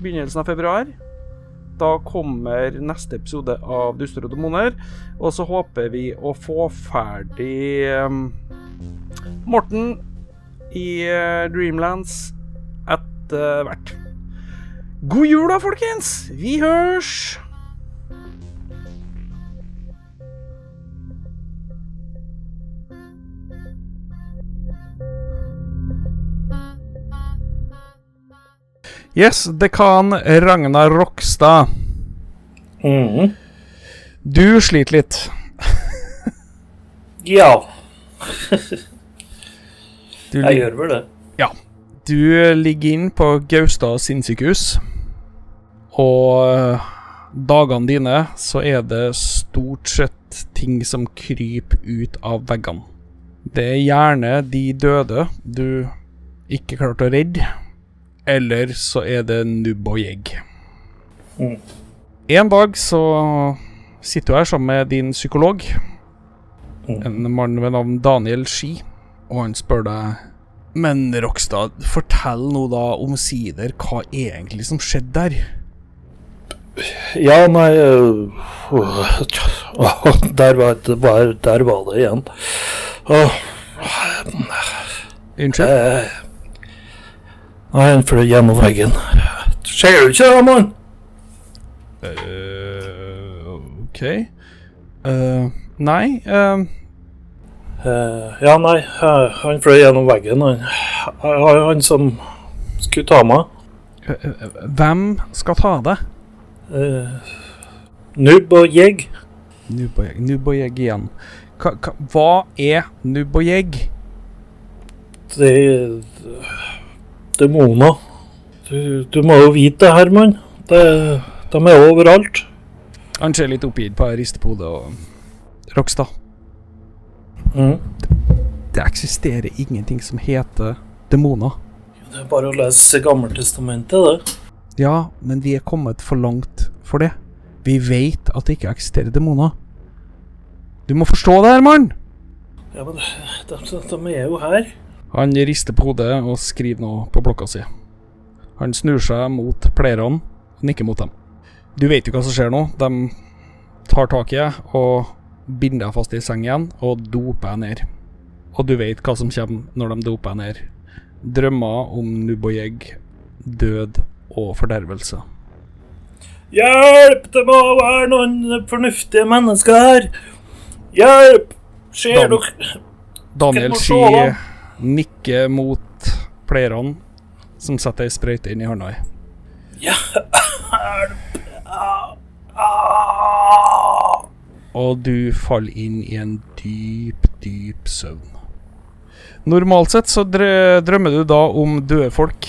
begynnelsen av februar. Da kommer neste episode av Duster og demoner. Og så håper vi å få ferdig um, Morten i eh, Dreamlands etter hvert. God jul da, folkens! Vi hørs! Yes, dekan Ragnar Rokstad. Mhm. Du sliter litt. Ja, Du, jeg gjør vel det. Ja. Du ligger inn på Gaustad sinnssykehus, og eh, dagene dine så er det stort sett ting som kryper ut av veggene. Det er gjerne de døde du ikke klarte å redde, eller så er det nubb og jegg. Mm. En dag så sitter du her sammen med din psykolog. En mann ved navn Daniel Ski, og han spør deg Men Rokstad, fortell nå da omsider hva egentlig som skjedde der. Ja, nei øh, øh, der, var, det var, der var det igjen. Åh, Unnskyld? eh, Nei, han fløy gjennom veggen. Ser du ikke det, mann? Uh, OK. Eh, nei Uh... Uh, ja, nei, Uh, han fløy gjennom veggen, han. Han, han som skulle ta meg. eh, Hvem skal ta det? Eh, nubb og jegg. Nubb og jegg, nubb og jegg igjen. Hva, hva, er nubb og jegg? Det er demoner. Du, du må jo vite det, Herman. Det, de er overalt. Han ser litt oppgitt på ristepodet og Rokstad. Mm. Det eksisterer ingenting som heter demoner. Det er bare å lese Gammeltestamentet, det. Ja, men vi er kommet for langt for det. Vi vet at det ikke eksisterer demoner. Du må forstå det her, mann! Ja, men de, de, de er jo her. Han rister på hodet og skriver noe på blokka si. Han snur seg mot pleierne og nikker mot dem. Du vet jo hva som skjer nå. De tar tak i deg og binder deg fast i sengen og doper deg ned. Og du vet hva som kommer når de doper deg ned. Drømmer om Nubojeg, død og fordervelse. Hjelp! Det må være noen fornuftige mennesker her. Hjelp! Ser Dan- dere Daniel sier nikker mot pleierne, som setter ei sprøyte inn i hånda Hjelp! Hjelp! Og du faller inn i en dyp, dyp søvn. Normalt sett så drømmer du da om døde folk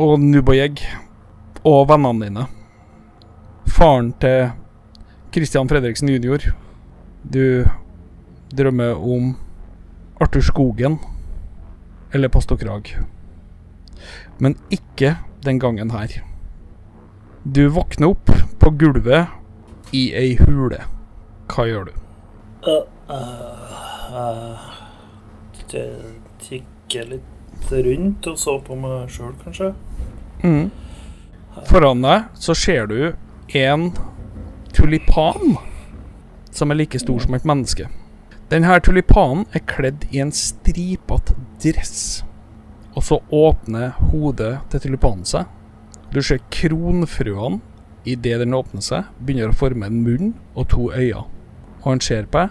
og nubbojegg og vennene dine. Faren til Christian Fredriksen jr. Du drømmer om Arthur Skogen eller Pastor Krag. Men ikke den gangen her. Du våkner opp på gulvet i ei hule. Hva gjør du? Uh, uh, uh, det kikker litt rundt og så på meg sjøl, kanskje. Mm. Foran deg så ser du en tulipan som er like stor som et menneske. Denne tulipanen er kledd i en stripete dress. Og så åpner hodet til tulipanen seg. Du ser kronfrøene idet den åpner seg, begynner å forme en munn og to øyne. Og han ser på deg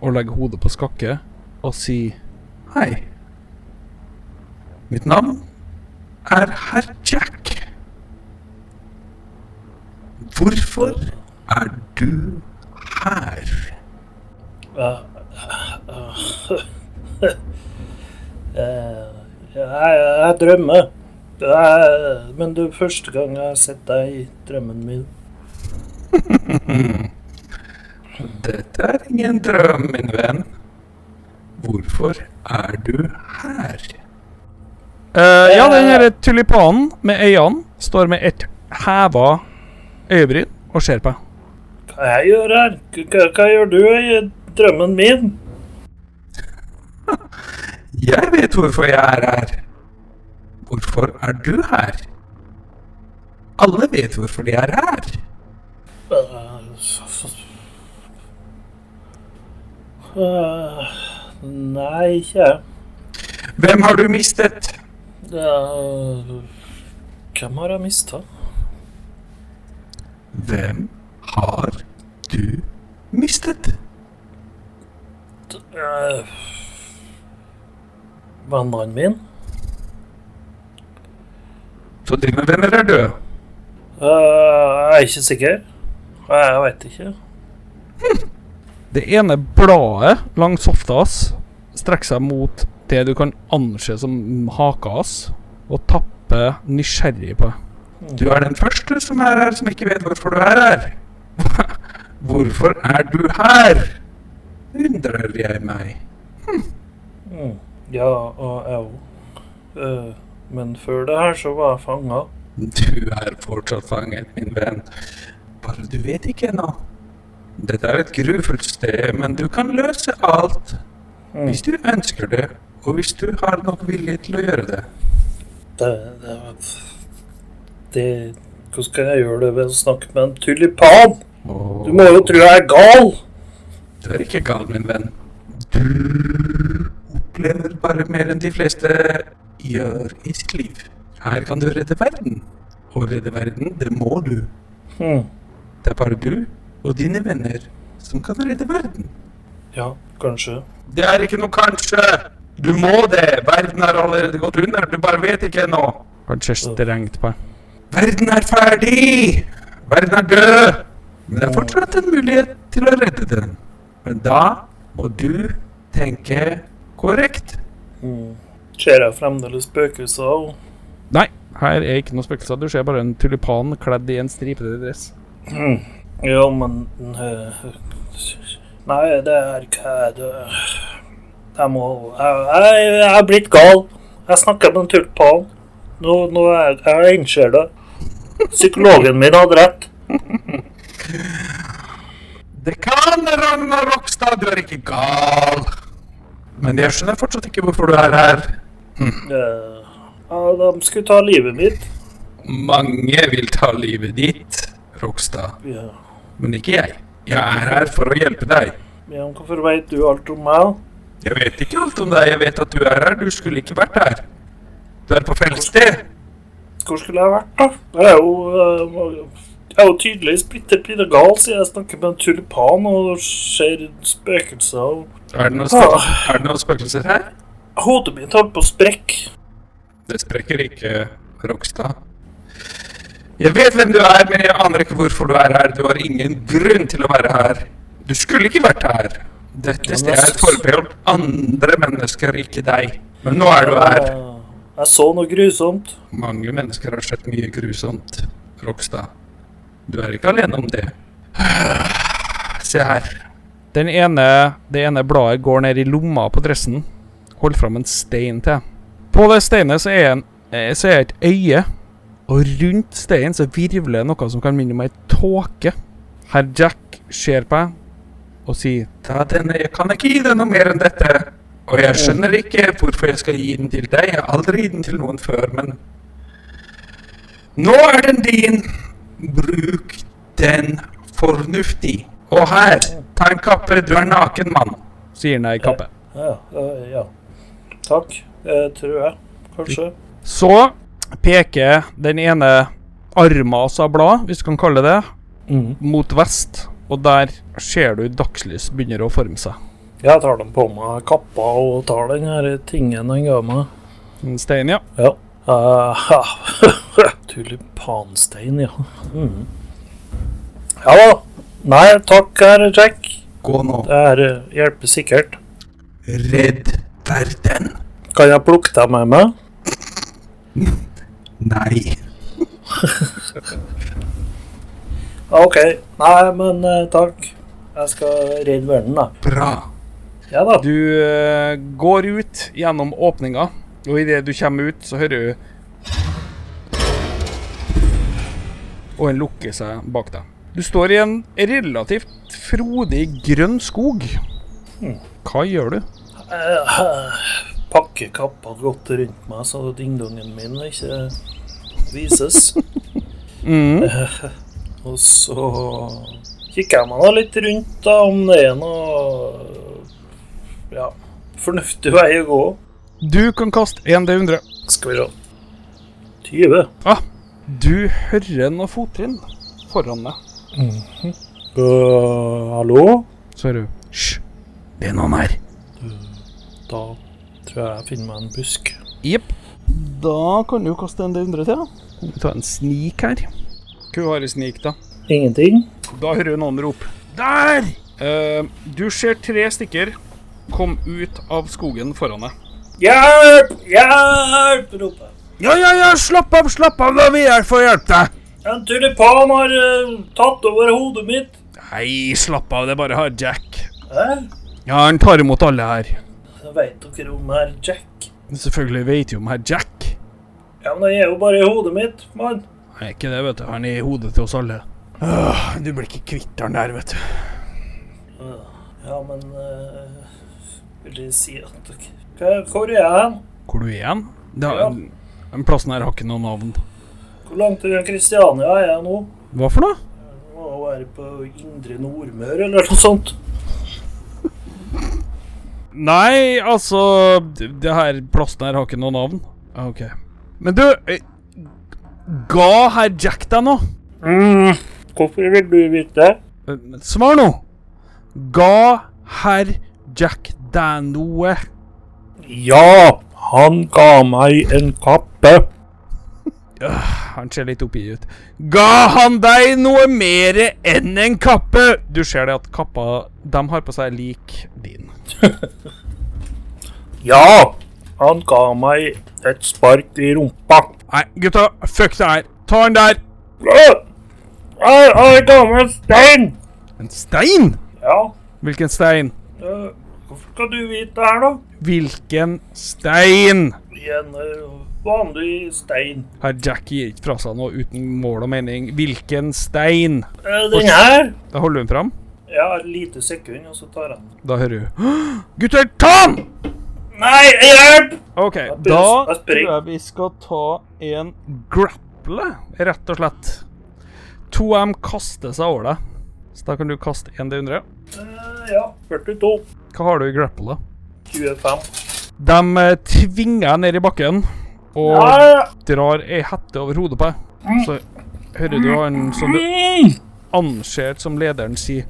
og legger hodet på skakke og sier Hei. Mitt navn er herr Jack. Hvorfor er du her? Uh, uh, uh, jeg, jeg drømmer. Jeg, men det er første gang jeg har sett deg i drømmen min. Dette er ingen drøm, min venn. Hvorfor er du her? Uh, ja, den her tulipanen med øynene står med et heva øyebryn og ser på. Hva jeg gjør her? Hva, hva gjør du i drømmen min? Jeg vet hvorfor jeg er her. Hvorfor er du her? Alle vet hvorfor de er her. Uh, nei, ikke jeg. Hvem har du mistet? Uh, hvem har jeg mista? Hvem har du mistet? Uh, Vennene mine. Så dine venner er døde? Uh, jeg er ikke sikker. Jeg veit ikke. Det ene bladet langs hofta hans strekker seg mot det du kan anse som haka hans, og tapper nysgjerrig på. Du er den første som er her som ikke vet hvorfor du er her. Hvorfor er du her? undrer jeg meg. Mm. Ja, og jeg òg. Uh, men før det her så var jeg fanga. Du er fortsatt fanget, min venn. Bare du vet ikke ennå. Dette er et grufullt sted, men du kan løse alt. Mm. Hvis du ønsker det, og hvis du har nok vilje til å gjøre det. Det, det, det Hvordan skal jeg gjøre det ved å snakke med en tulipan? Oh. Du må jo tro jeg er gal! Du er ikke gal, min venn. Du opplever bare mer enn de fleste gjør i sitt liv. Her kan du redde verden. Og redde verden, det må du. Hmm. Det er bare du og dine venner som kan redde verden. Ja, kanskje. Det er ikke noe kanskje. Du må det. Verden har allerede gått under. Du bare vet ikke ennå. Kanskje strengt på Verden er ferdig! Verden er død! Men det er fortsatt en mulighet til å redde den. Men da må du tenke korrekt. Mm. Ser jeg fremdeles spøkelser? og- Nei, her er ikke noe spøkelser. Du ser bare en tulipan kledd i en stripete dress. Hmm. Ja, men eh, Nei, det er ikke det Jeg må jeg, jeg er blitt gal. Jeg snakker med en tulpan. Nå, nå er jeg, jeg innser det. Psykologen min hadde rett. Det kan, Ragnar Rokstad, du er ikke gal. Men jeg skjønner fortsatt ikke hvorfor du er her. Hm. ja, de skulle ta livet mitt. Mange vil ta livet ditt, Rokstad. Ja. Men ikke jeg. Jeg er her for å hjelpe deg. Ja, men hvorfor vet du alt om meg? Jeg vet ikke alt om deg. Jeg vet at du er her. Du skulle ikke vært her. Du er på feil sted. Hvor skulle jeg vært, da? Jeg er jo, eh, jeg er jo tydeligvis splitter pinne gal siden jeg snakker med en tulipan og ser spøkelser. og Er det noen, spøk er det noen spøkelser her? Hodet mitt holdt på å sprekke. Det sprekker ikke, Rokstad. Jeg vet hvem du er, men jeg aner ikke hvorfor du er her. Du har ingen grunn til å være her. Du skulle ikke vært her. Dette stedet er forbeholdt andre mennesker, ikke deg. Men nå er du her. Jeg, så noe grusomt. Mange mennesker har sett mye grusomt, Rokstad. Du er ikke alene om det. Se her. Den ene, det ene bladet går ned i lomma på dressen. Hold fram en stein til. På det steinet så er, en, eh, så er et øye. Og rundt steinen så virvler noe som kan minne om ei tåke. Herr Jack ser på deg og sier Ta denne, jeg kan ikke gi deg noe mer enn dette. Og jeg skjønner ikke hvorfor jeg skal gi den til deg. Jeg har aldri gitt den til noen før, men Nå er den din. Bruk den fornuftig. Og her, ta en kappe, du er naken mann. Sier han i kappe. Ja, ja, ja. Takk. Eh, tror jeg. Kanskje. Så peker den ene arma av blad, hvis du kan kalle det Mm. mot vest. Og der ser du dagslys begynner å forme seg. Jeg tar dem på meg kappa og tar den her tingen han ga meg. En stein, ja. Ja. Uh, Tulipanstein, ja. Mm. Ja da. Nei, takk, herr Jack. Gå nå. Det her hjelper sikkert. Redd verden. Kan jeg plukke deg med meg? Nei. OK. Nei, men eh, takk. Jeg skal redde verden, da. Bra. Ja da. Du eh, går ut gjennom åpninga, og idet du kommer ut, så hører du Og en lukker seg bak deg. Du står i en relativt frodig grønn skog. Hva gjør du? Eh, Pakke kappa godt rundt meg, så dingdongen min ikke vises. Mm. Og så kikker jeg meg da litt rundt, da, om det er noe ja, fornuftig vei å gå. Du kan kaste 1D100. Skal vi se. 20. Ah, du hører noe fottrinn foran deg. Uh, hallo? Så er du Hysj, det er noen her. Da tror jeg jeg finner meg en busk. Jepp. Da kan du kaste en del hundre til. da. Vi tar en snik her. Hva har i snik, da? Ingenting? Da hører du noen rope. Der! Uh, du ser tre stykker komme ut av skogen foran deg. Hjelp! Hjelp! roper jeg. Ja, ja, ja, slapp av, slapp av, da vil jeg få hjelpe deg. En tulipan har uh, tatt over hodet mitt. Nei, slapp av, det er bare har Jack. Hæ? Ja, han tar imot alle her. Veit dere om herr Jack? Selvfølgelig vet jo om herr Jack. Ja, men han er jo bare i hodet mitt, mann. Nei, ikke det, vet du. Han er i hodet til oss alle. Åh, du blir ikke kvitt han der, vet du. Ja, men eh, Vil det si at dere Hvor er jeg? Hvor du er han? Det, Ja. Den plassen her har ikke noe navn. Hvor langt unna Kristiania er jeg nå? Hva for noe? Jeg Må være på Indre Nordmøre eller noe sånt. Nei, altså Det her plassen her har ikke noe navn. Ah, Ok. Men du eh, Ga herr Jack deg noe? Mm. Hvorfor vil du vite? Eh, Svar nå. Ga herr Jack deg noe? Ja, han ga meg en kappe. Han ser litt oppgitt ut. Ga han deg noe mer enn en kappe? Du ser det at kappa de har på seg lik din. Ja, han ga meg et spark i rumpa. Nei, gutta, fuck det her. Ta han der. Øh! Jeg ga meg en stein. En stein? Ja, Hvilken stein? øh, hvorfor skal du vite det her, da? Hvilken stein? En øh, vanlig stein. Herr Jackie gir ikke fra seg noe uten mål og mening. Hvilken stein? Eh, Den her? Da holder hun fram. Ja, et lite sekund, og så tar jeg den. Da hører hun Gutter, ta den! Nei, hjelp! OK, da tror jeg vi skal ta en grapple, rett og slett. To av dem kaster seg over deg. Så da kan du kaste en D100. Ja, 42. Hva har du i grapple, 25. De eh, tvinger deg ned i bakken og Ja, drar ei hette over hodet på deg. Så hører du han som du Mm. anser som lederen si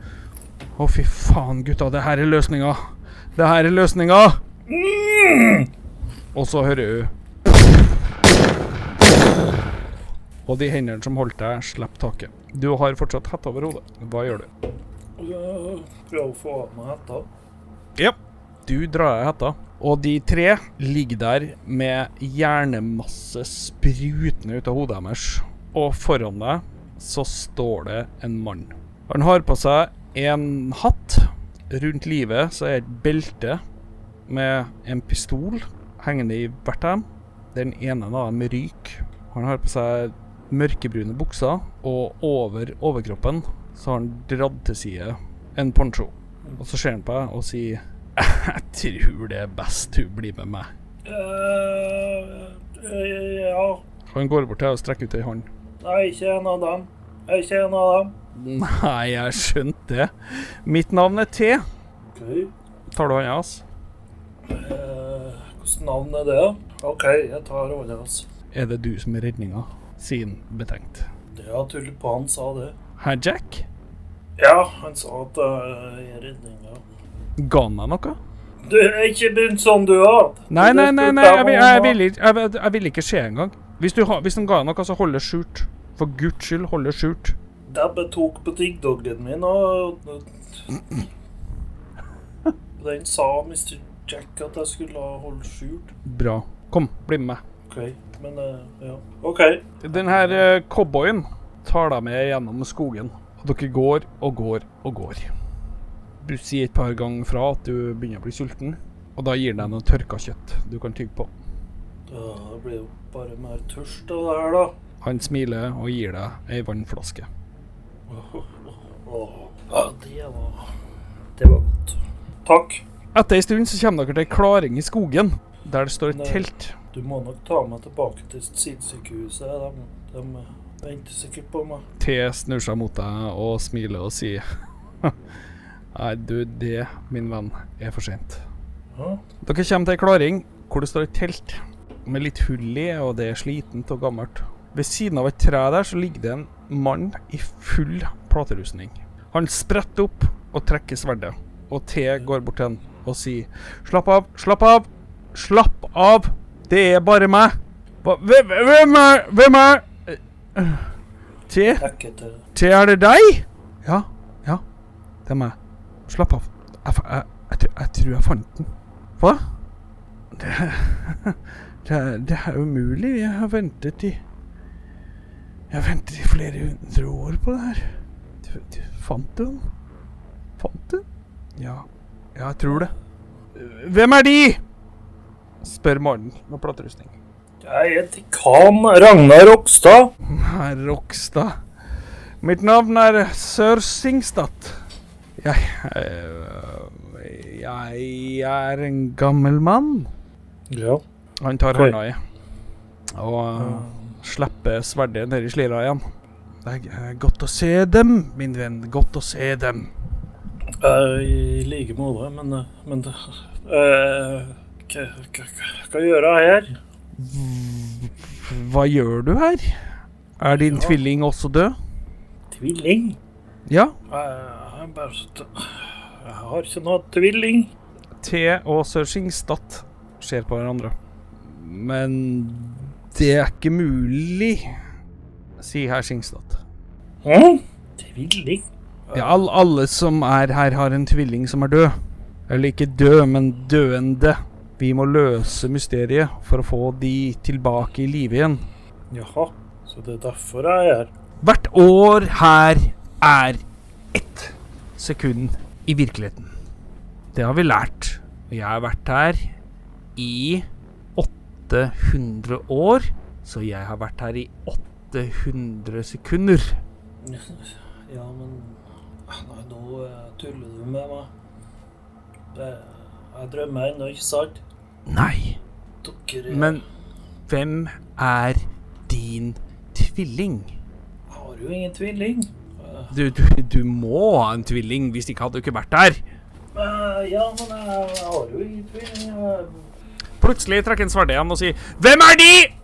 Å, fy faen, gutta, det her er løsninga. Det her er løsninga. Mm. Og så hører du Og de hendene som holdt deg, slipper taket. Du har fortsatt hette over hodet. Hva gjør du? Øh, Prøv å få av meg hetta. Ja, du drar av hetta. Og de tre ligger der med hjernemasse sprutende ut av hodet deres. Og foran deg så står det en mann. Han har på seg en hatt. Rundt livet så er et belte med en pistol hengende i hvert av dem. Den ene av dem ryker. Han har på seg mørkebrune bukser, og over overkroppen så har han dratt til side en poncho. Og så ser han på deg og sier Jeg tror det er best du blir med meg. Eh, eh, ja. Han går bort til deg og strekker ut ei hånd. Jeg er ikke en av dem. Jeg er ikke en av dem. Nei, jeg skjønte det. Mitt navn er T. OK. Tar du hånda hans? Eh, Hvilket navn er det? OK, jeg tar hånda hans. Er det du som er redninga? sier han betenkt. Ja, tulipan sa det. «Hei, Jack? Ja, han sa at det jeg er redninga. Ga han deg noe? Du er ikke begynt sånn, du har. Nei, nei, nei, nei jeg, jeg, vil, jeg, vil- jeg vil ikke se engang. Hvis, du hvis han ga deg noe, så hold det skjult. For guds skyld, hold det skjult. Dabbe tok på tiggdoggen min, og Den sa Mr. Jack at jeg skulle holde skjult. Bra. Kom, bli med meg. OK, men eh, ja. OK. Den her eh, cowboyen tar deg med gjennom skogen. Og dere går og går og går. Du sier et par ganger fra at du begynner å bli sulten, og da gir den deg noe tørka kjøtt du kan tygge på. Ja, det blir jo bare mer tørst av det her, da. Han smiler og gir deg ei vannflaske. Åh, ja, det var Det var godt. Takk. Etter ei stund så kommer dere til ei klaring i skogen, der det står et Nei. telt. Du må nok ta meg tilbake til sidesykehuset. De, de venter sikkert på meg. T snur seg mot deg og smiler og sier Nei, du, det, min venn, er for sent. Ja. Dere kommer til ei klaring hvor det står et telt med litt hull i, og det er slitent og gammelt. Ved siden av et tre der så ligger det en mann i full platerustning. Han spretter opp og trekker sverdet, og T går bort til han og sier Slapp av, slapp av, slapp av, det er bare meg. Hva, hvem, er Hvem er T? T, er det deg? Ja, ja, det er meg. Slapp av. Jeg, jeg, jeg, jeg tror jeg fant den. Hva? Det, det, det er umulig. Jeg har ventet i Jeg har ventet i flere hundre år på det her. Du, du fant du den? Fant du den? Ja. ja, jeg tror det. Hvem er de? spør Morten med platerustning. Jeg er Khan Ragnar Rokstad. Herr Rokstad. Mitt navn er sør Singstad. Jeg, jeg Jeg er en gammel mann. Ja. Han tar hånda i og uh, slipper sverdet ned i slira igjen. Det er eh, godt å se dem, min venn. Godt å se dem. I like måte, men, eh, men uh, hva, hva, hva gjør jeg her? Hva gjør du her? Er din Ja. tvilling også død? Tvilling? Ja. Jeg, jeg, bare, jeg har ikke noe tvilling. T og sør Singstad ser på hverandre. Men det er ikke mulig, sier herr Singstad. Hæ? Tvilling? Ja, all, alle som er her, har en tvilling som er død. Eller ikke død, men døende. Vi må løse mysteriet for å få de tilbake i live igjen. Jaha, så det er derfor jeg er her. Hvert år her er ett sekund i virkeligheten. Det har vi lært. Og jeg har vært her i 800 år, så jeg har vært her i 800 sekunder. Ja, men Nei, nå eh, tuller du med meg. Det, jeg drømmer ennå, ikke sant? Nei, Dere men hvem er din tvilling? Jeg har jo ingen tvilling. Du, du, du må ha en tvilling, hvis ikke hadde du ikke vært der. Uh, ja, men jeg, jeg har jo ingen tvilling. Jeg, Plutselig trekker en sverdet igjen og sier 'Hvem er de?'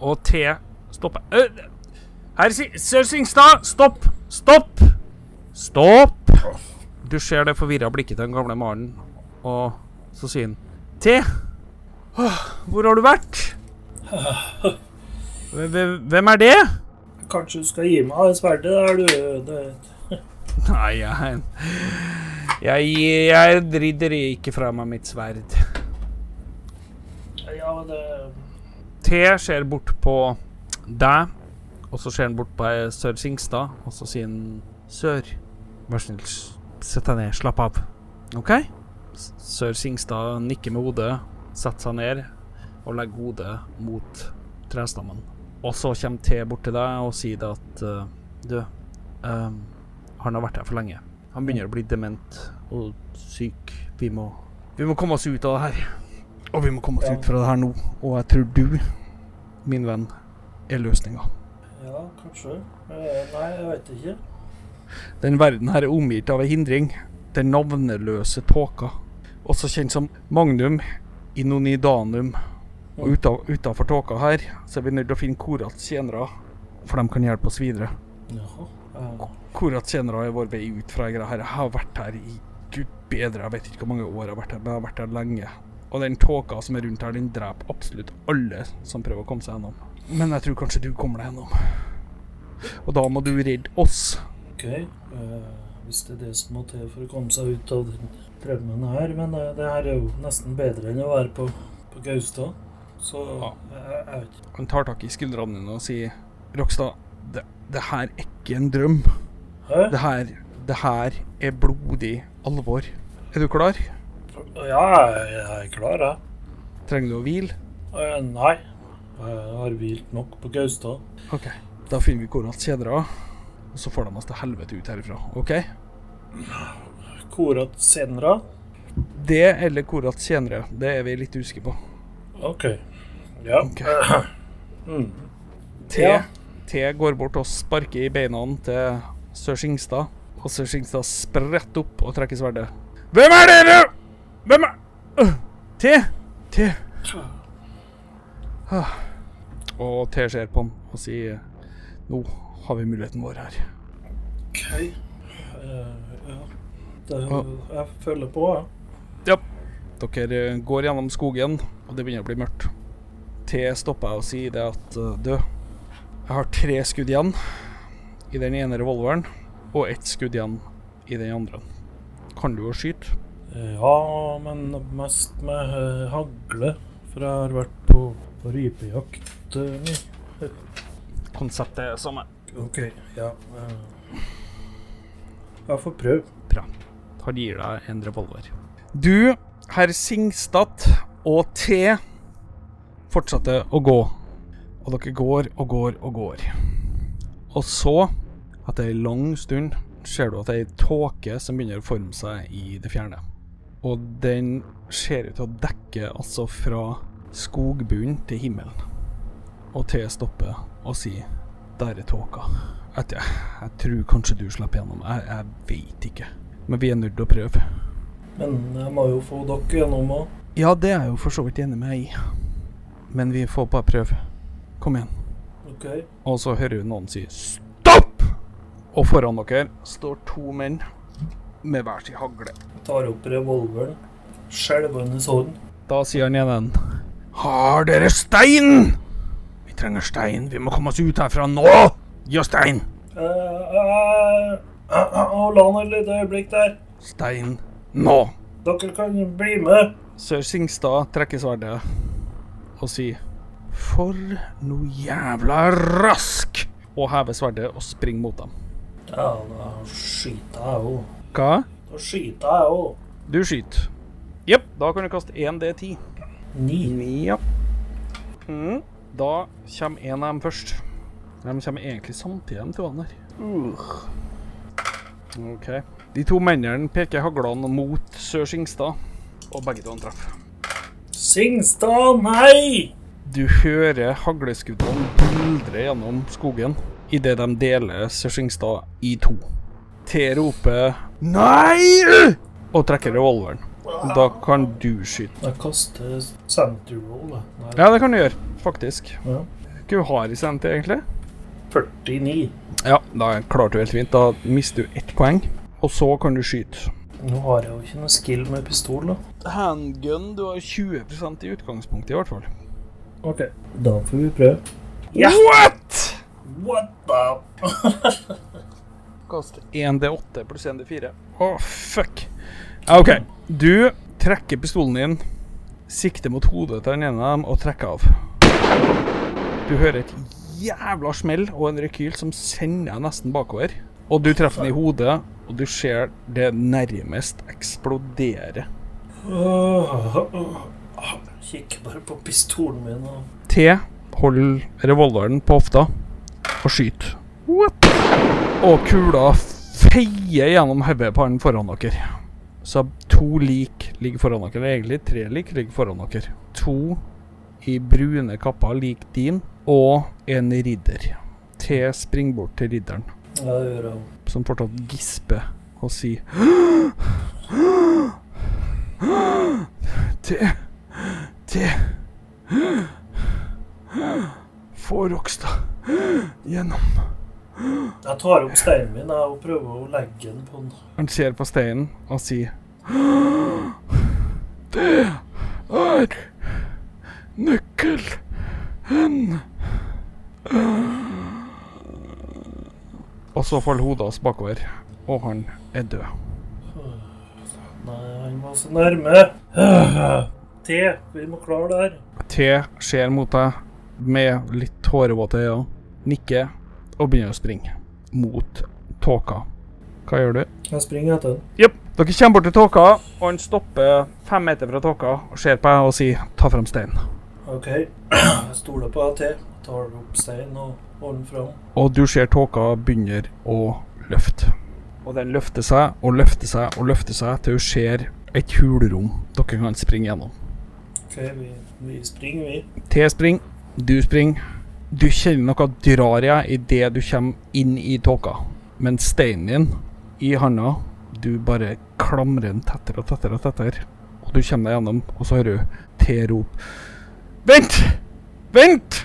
Og T stopper. Uh, Herr Si- Sør Singstad, stopp! Stopp! Stopp! Du ser det forvirra blikket til den gamle mannen, og så sier han T, hvor har du vært? Hve- hve- Hvem er det? kanskje du skal gi meg det sverdet der, du. Det, Nei, jeg Jeg, jeg dridder ikke fra meg mitt sverd. ja, men det T ser bort på deg, og så ser han bort på Sør Singstad, og så sier han Sør, vær snill, sett deg ned, slapp av. OK? Sør Singstad nikker med hodet, setter seg ned og legger hodet mot trestammen. Og så kommer T bort til deg og sier det at uh, Du, eh, han har vært her for lenge. Han begynner å bli dement og syk. Vi må, vi må komme oss ut av det her. Og vi må komme oss Ja. ut fra det her nå. Og jeg tror du, min venn, er løsninga. Ja, kanskje. Eh, Nei, jeg vet ikke. Den verden her er omgitt av ei hindring. Den navneløse tåka. Også kjent som Magnum Inonidanum. Og utafor tåka her så er vi nødt til å finne Korats tjenere, for de kan hjelpe oss videre. Korats tjenere er vår vei ut fra greia her. Jeg har vært her i gud bedre, jeg vet ikke hvor mange år jeg har vært her, men jeg har vært her lenge. Og den tåka som er rundt her, den dreper absolutt alle som prøver å komme seg gjennom. Men jeg tror kanskje du kommer deg gjennom. Og da må du redde oss. OK. eh, hvis det er det som må til for å komme seg ut av den drømmen her. Men eh, det her er jo nesten bedre enn å være på, på Gaustad. Så Ja. jeg, jeg vet ikke. Han tar tak i skuldrene dine og sier Rokstad, det, det her er ikke en drøm. Hæ? Det her, det her er blodig alvor. Er du klar? Ja, jeg, er klar, jeg. Trenger du å hvile? Uh, nei. Jeg har hvilt nok på Gaustad. OK. Da finner vi Korats tjenere, og så får de oss til helvete ut herifra. OK? Korat senere? Det eller Korat senere. det er vi litt usikre på. OK. Ja. Okay. Mm. T, Ja. T går bort og sparker i beina til sør Skingstad, og sør Skingstad spretter opp og trekker sverdet. Hvem er dere?! Hvem er Øh, T! T. Ah. Og T ser på han og sier Nå har vi muligheten vår her. OK. Uh, ja. Det, Ja. jeg følger på, jeg. Dere eh, går gjennom skogen, og det begynner å bli mørkt. T stopper jeg og sier det at eh, Du, jeg har tre skudd igjen i den ene revolveren, og ett skudd igjen i den andre. Kan du jo skyte? Ja, men mest med uh, hagle. For jeg har vært på, på rypejakt Uh. Konseptet er det samme. OK. Ja. Ja, Jeg får prøve. Han gir deg en revolver. Du, herr Singstad og T fortsatte å gå. Og dere går og går og går. Og så, etter ei lang stund, ser du at det er ei tåke som begynner å forme seg i det fjerne. Og den ser ut til å dekke altså fra skogbunnen til himmelen. Og T stopper og sier 'Der er tåka'. Jeg, jeg tror kanskje du slipper gjennom. Jeg, jeg veit ikke. Men vi er nødt til å prøve. Men jeg må jo få dere gjennom òg. Ja, det er jeg jo for så vidt enig med deg i. Men vi får bare prøve. Kom igjen. OK. Og så hører du noen si 'stopp!' Og foran dere står to menn med hver sin hagle. Tar opp revolveren. Skjelvende hånd. Da sier han igjen ene 'Har dere stein?' Trenger stein. Vi må komme oss ut herfra nå!' 'Gi oss stein!' Uh, Hold an et lite øyeblikk der. Stein nå! Dere kan bli med. Sør Singstad trekker sverdet og sier For noe jævla rask! Og hever sverdet og springer mot dem. Ja, da skyter jeg òg. Hva? Da skyter jeg òg. Du skyter. Jepp, da kan du kaste 1D10. Ni. Ja. Mm. Da kommer en av dem først. De kommer egentlig samtidig, de to der. OK. De to mennene peker haglene mot Sør Singstad, og begge to treffer. Singstad, nei! Du hører hagleskuddene buldre gjennom skogen idet de deler Sør Singstad i to. T roper 'nei!' og trekker revolveren. Da kan du skyte. Jeg kaster center roll. Nei, Ja, det kan du gjøre, faktisk. Ja. Hva har i senter, egentlig? 49. Ja, da klarte du helt fint. Da mister du ett poeng. Og så kan du skyte. Nå har jeg jo ikke noe skill med pistol, da. Handgun, du har 20% i utgangspunktet, i hvert fall. OK. Da får vi prøve. Ja. What?! What the Kast 1D8 pluss 1D4. Å, fuck. OK. Du trekker pistolen din, sikter mot hodet til den ene av dem og trekker av. Du hører et jævla smell og en rekyl som sender deg nesten bakover. Og du treffer den i hodet, og du ser det nærmest eksplodere. Åh, åh. Kikker bare på pistolen min og T holder revolveren på hofta og skyter. What? Og kula feier gjennom hodet på han foran dere. Så to lik ligger foran dere. Egentlig tre lik ligger foran dere. To i brune kapper lik din, og en ridder. T springer bort til ridderen, Ja, det gjør jeg. som fortsatt gisper og sier T T Få Rokstad gjennom. Jeg tar opp steinen min og prøver å legge den på den. Han ser på steinen og sier Det er nøkkelen. Og så faller hodet hans bakover, og han er død. Nei, han var så nærme. T, vi må klare det her. T ser mot deg med litt tårevåte øyne, nikker og begynner å springe mot tåka. Hva gjør du? Jeg springer etter den. Jepp. Dere kommer bort til tåka, og han stopper fem meter fra tåka og ser på deg og sier 'ta frem steinen'. OK. Jeg stoler på deg, T. Tar opp steinen og holder den fram. Og du ser tåka begynner å løfte. Og den løfter seg og løfter seg og løfter seg til hun ser et hulrom dere kan springe gjennom. OK, vi, vi springer, vi. T springer, du springer. Du kjenner noe drar i deg idet du kommer inn i tåka. Men steinen din i handa, du bare klamrer den tettere og tettere og tettere. Og du kommer deg gjennom, og så hører du T rop. Vent! Vent!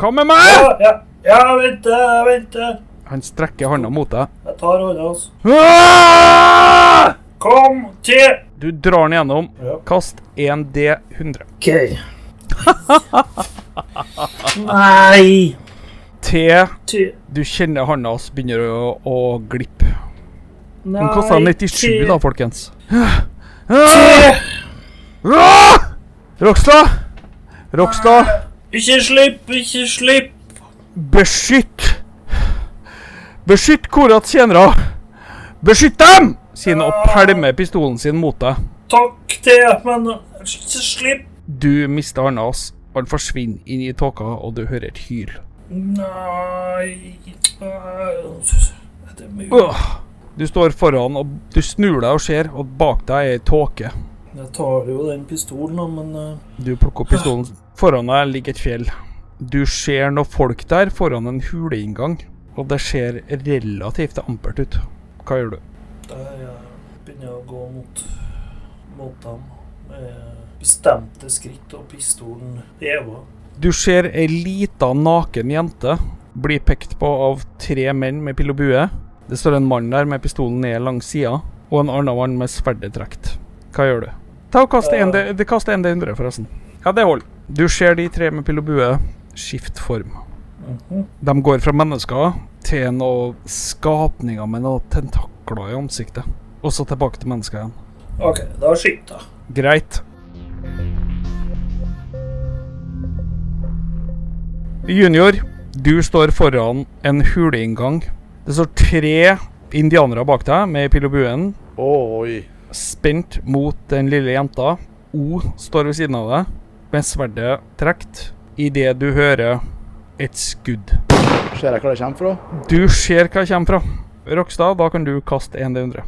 Hva med meg? Ja, ja, ja, vent, jeg venter. Han strekker handa mot deg. Jeg tar hånda hans. Ah! Kom, til Du drar den gjennom. Ja. Kast 1D100. OK. Nei! T, T. du kjenner hånda hans begynner å, å glippe. Den kosta 97, da, folkens. Rokstad! Rokstad, Ikke slipp, ikke slipp. beskytt! Beskytt Korats tjenere! Beskytt dem! Sier han og pælmer pistolen sin mot deg. Takk, T, men ikke slipp. Du mister hånda hans. Han forsvinner inn i tåka, og du hører et hyl. Nei er det mulig? Du står foran, og du snur deg og ser, og bak deg er ei tåke. Jeg tar jo den pistolen, da, men eh, Du plukker opp pistolen. Foran deg ligger et fjell. Du ser noen folk der foran en huleinngang, og det ser relativt ampert ut. Hva gjør du? jeg begynner å gå mot, mot dem med bestemte skritt og pistolen heva. Du ser ei lita naken jente bli pekt på av tre menn med pil og bue. Det står en mann der med pistolen ned langs sida, og en annen mann med sverdet trukket. Hva gjør du? Ta og Kast en, D- det kaster en D100, forresten. Ja, det holder. Du ser de tre med pil og bue skifte form. Mhm. De går fra mennesker til noen skapninger med noen tentakler i ansiktet. Og så tilbake til mennesker igjen. OK, da skyter jeg. Greit. Junior, du står foran en huleinngang. Det står tre indianere bak deg med pil og buen, Oi. spent mot den lille jenta. O står ved siden av deg med sverdet trukket idet du hører et skudd. Ser jeg hva det kommer fra? Du ser hva det kommer fra. Rokstad, da kan du kaste 1D100.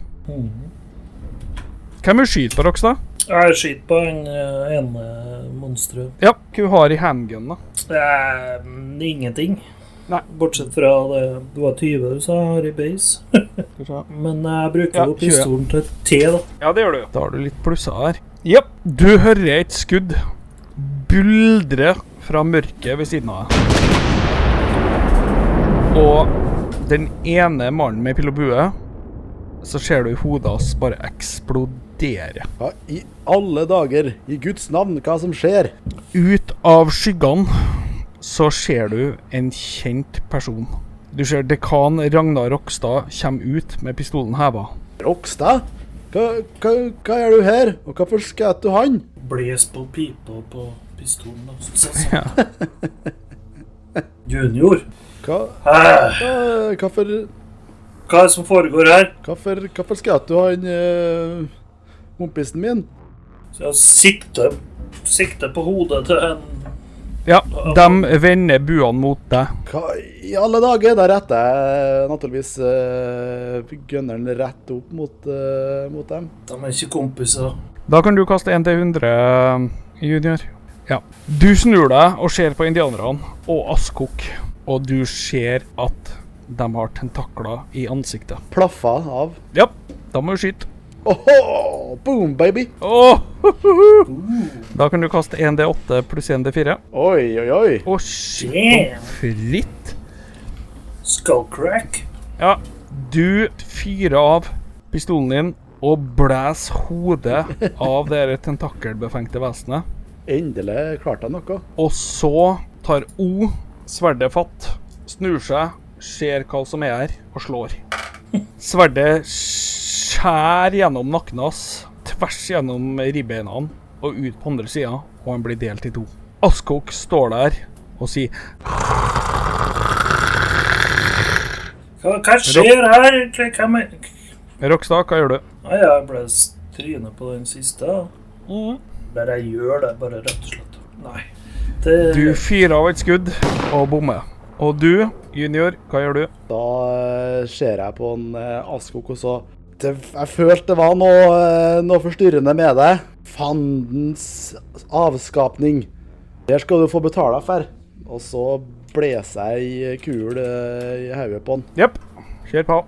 Hvem er skyter på, Rokstad? Jeg skyter på den eh, ene monsteret. Ja, hva har i handgun, da? Eh, ingenting. Nei. Bortsett fra det du var 20 du sa, Harry Base. Men jeg bruker Ja, jo 20. pistolen til T, da. Ja, det gjør du. Da har du litt plusser her. Jepp. Du hører et skudd buldre fra mørket ved siden av deg. Og den ene mannen med pil og bue, så ser du i hodet hans bare eksplodere. Hva i alle dager, i Guds navn, hva som skjer? Ut av skyggene så ser du en kjent person. Du ser dekan Ragnar Rokstad komme ut med pistolen heva. Rokstad? Hva, hva, hva gjør du her, og hvorfor skjøt du han? Bles på pipa på pistolen. Ja. Junior. Hva, hva, hvorfor, hva er det som foregår her? hvorfor, hvorfor skjøt du han eh, kompisen min? Så jeg sikter, sikter på hodet til en Ja, de vender buene mot deg. Hva i alle dager? Da retter jeg naturligvis uh, gunneren rett opp mot, uh, mot dem. De er ikke kompiser. Da kan du kaste 1 til 100, junior. Ja. Du snur deg og ser på indianerne og Askok, og du ser at de har tentakler i ansiktet. Plaffa av. Ja, da må du skyte. Åhå! Boom, baby! Åh, Da kan du kaste 1D8 pluss 1D4. Oi, oi, oi. Å, shit. Fritt. Skullcrack. Ja, du fyrer av pistolen din og blæser hodet av det tentakelbefengte vesenet. Endelig klarte jeg noe. Og så tar O sverdet fatt, snur seg, ser hva som er her, og slår. Sverdet skjærer gjennom nakken hans, tvers gjennom ribbeina og ut på andre sida, og han blir delt i to. Askok står der og sier Hva, hva skjer her? Hva- Hvem er Rokstad, hva gjør du? Nei, jeg ble trynet på den siste. Bare jeg gjør det, bare rett og slett. Nei. Det Du fyrer av et skudd og bommer. Og du, junior, hva gjør du? Da eh, ser jeg på en uh, Askok og så det, Jeg følte det var noe, eh, noe forstyrrende med det. Fandens avskapning. Der skal du få betale for. Og så blåser jeg ei kul eh, i hodet på han. Jepp. Kjør på.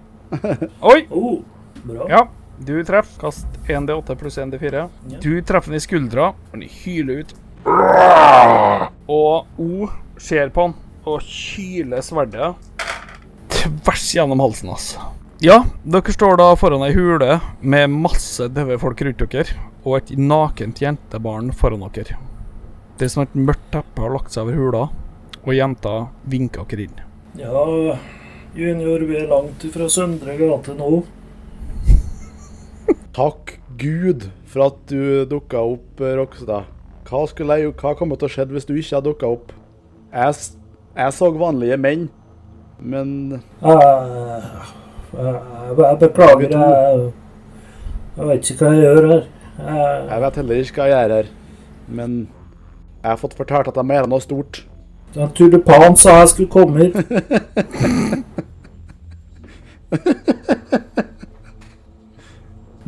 Oi! Oh, bra. Ja, du treffer. Kast 1D8 pluss 1D4. Ja. Du treffer den i skuldra. Han hyler ut. Og O ser på han og kyler sverdet tvers gjennom halsen hans. Ja, dere står da foran ei hule med masse døde folk rundt dere, og et nakent jentebarn foran dere. Det er som et mørkt teppe har lagt seg over hula, og jenta vinker dere inn. Ja, junior, vi er langt fra Søndre gate nå. Takk Gud for at du dukka opp, eh, Rokstad. Hva, skulle jeg, hva kommer til å skje hvis du ikke hadde dukka opp? Jeg, jeg så vanlige menn, men Jeg, jeg, jeg beklager, jeg, jeg vet ikke hva jeg gjør her. Jeg, Jeg vet heller ikke hva jeg gjør her. Men jeg har fått fortalt at de mener noe stort. en tulipan sa jeg skulle komme hit.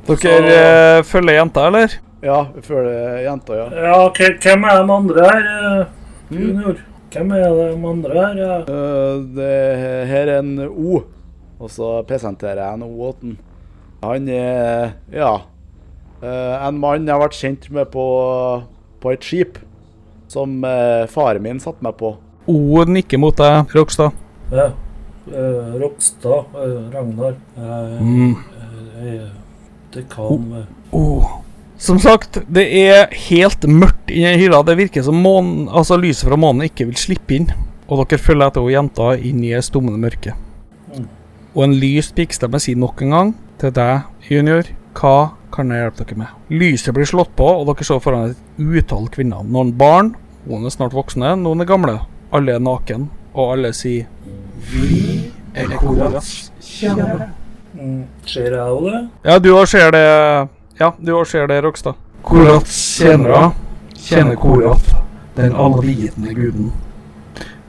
Dere eh, følger jenta, eller? Ja, vi følger jenta, ja. Ja, hvem er de andre her, eh, junior? Hvem er de andre her? Ja. Uh, det her er en O. Og så presenterer jeg en O til han. Han er ja. øh, en mann jeg har vært kjent med på, på et skip. Som uh, faren min satte meg på. O nikker mot deg, Rokstad. ja. Eh, Rokstad, eh, Ragnar. Eh, Mm. eh, det kan Oh. Som sagt, det er helt mørkt inni hylla. Det virker som månen, altså lyset fra månen ikke vil slippe inn. Og dere følger etter jenta inn i det stummende mørket. Og en lys pikstemme sier nok en gang til deg, junior, hva kan jeg hjelpe dere med? Lyset blir slått på, og dere står foran et utall kvinner. Noen barn, noen er snart voksne, noen er gamle. Alle er naken, og alle sier Vi er Koras tjenere. mm. Ser jeg òg det? Ja, du òg ser det Ja, du òg ser det, Rokstad. Korats tjenere tjener Korath, den allvitende guden.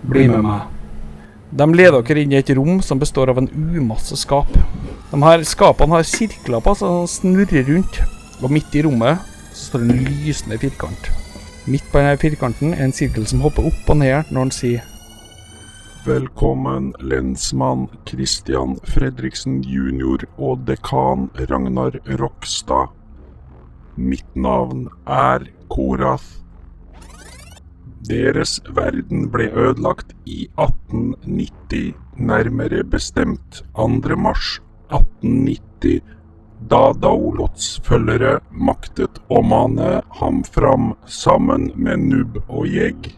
Bli med meg. De leder dere inn i et rom som består av en umasse skap. De her skapene har sirkler på, de snurrer rundt. Og midt i rommet står en lysende firkant. Midt på denne firkanten er en sirkel som hopper opp og ned når den sier Velkommen, lensmann Christian Fredriksen jr. og dekan Ragnar Rokstad. Mitt navn er Korath. Deres verden ble ødelagt i 1890, nærmere bestemt 2. mars 1890, da Daolots følgere maktet å mane ham fram sammen med Nubb og Jeg.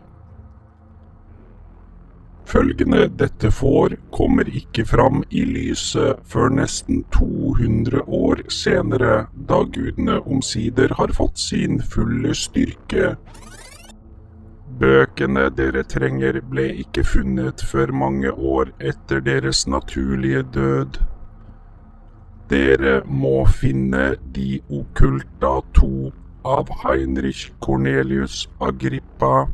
Følgene dette får, kommer ikke fram i lyset før nesten 200 år senere, da gudene omsider har fått sin fulle styrke. Bøkene dere trenger ble ikke funnet før mange år etter deres naturlige død. Dere må finne de okkulta to av Heinrich Cornelius Agrippa.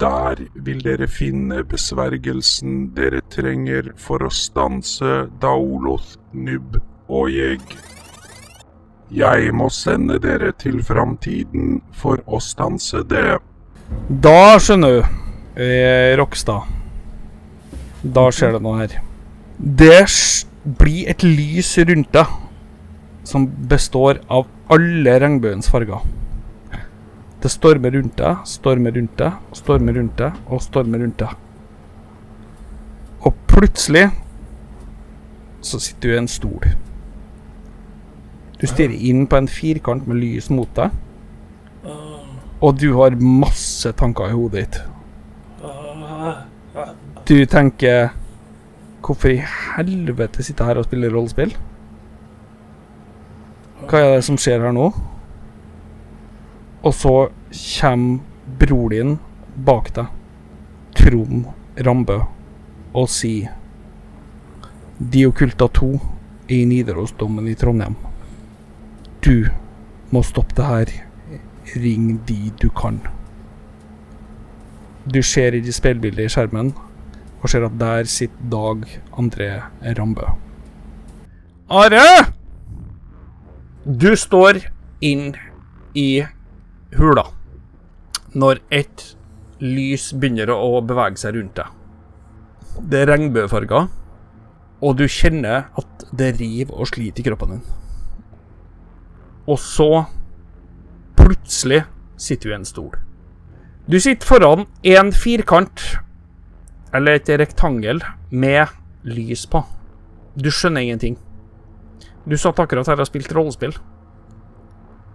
Der vil dere finne besvergelsen dere trenger for å stanse Daoloth, Nubb og Jeg. Jeg må sende dere til framtiden for å stanse det. Da skjønner du, eh, Rokstad. Da skjer det noe her. Det blir et lys rundt deg som består av alle regnbuens farger. Det stormer rundt deg, stormer rundt deg, stormer rundt deg og stormer rundt deg. Og plutselig så sitter du i en stol. Du stirrer inn på en firkant med lys mot deg. Og du har masse tanker i hodet ditt. Du tenker Hvorfor i helvete sitter jeg her og spiller rollespill? Hva er det som skjer her nå? Og så kommer bror din bak deg, Trond Rambø, og sier De okkulta 2 er i Nidarosdomen i Trondheim. Du må stoppe det her. Ring de du kan. Du ser i speilbildet i skjermen og ser at der sitter Dag André Rambø. Are! Du står inn i hula når et lys begynner å bevege seg rundt deg. Det er regnbuefarger, og du kjenner at det river og sliter i kroppen din. Og så plutselig sitter du i en stol. Du sitter foran en firkant, eller et rektangel, med lys på. Du skjønner ingenting. Du satt akkurat her og spilte rollespill,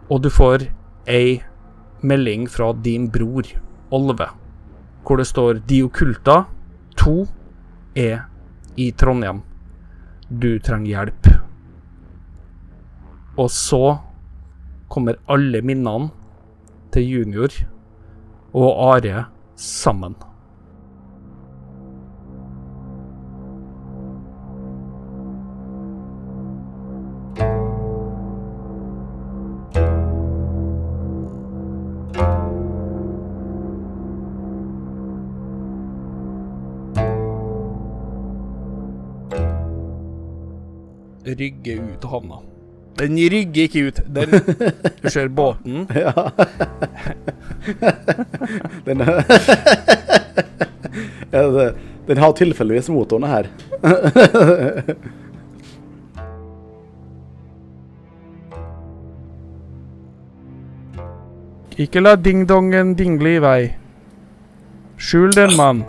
og du får ei melding fra din bror, Olve, hvor det står 'De okkulta 2 er i Trondheim. Du trenger hjelp'. Og så kommer alle minnene til junior og Are sammen. Rygge ut av havna. Den rygger ikke ut. Den, du ser båten. Ja. Den, den har tilfeldigvis motorene her. Ikke la dingdongen dingle i vei. Skjul den, mann.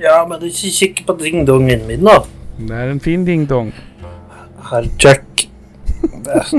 Ja, men du ikke kikk på dingdongen min, da. Det er en fin dingdong. Herr Jack. best.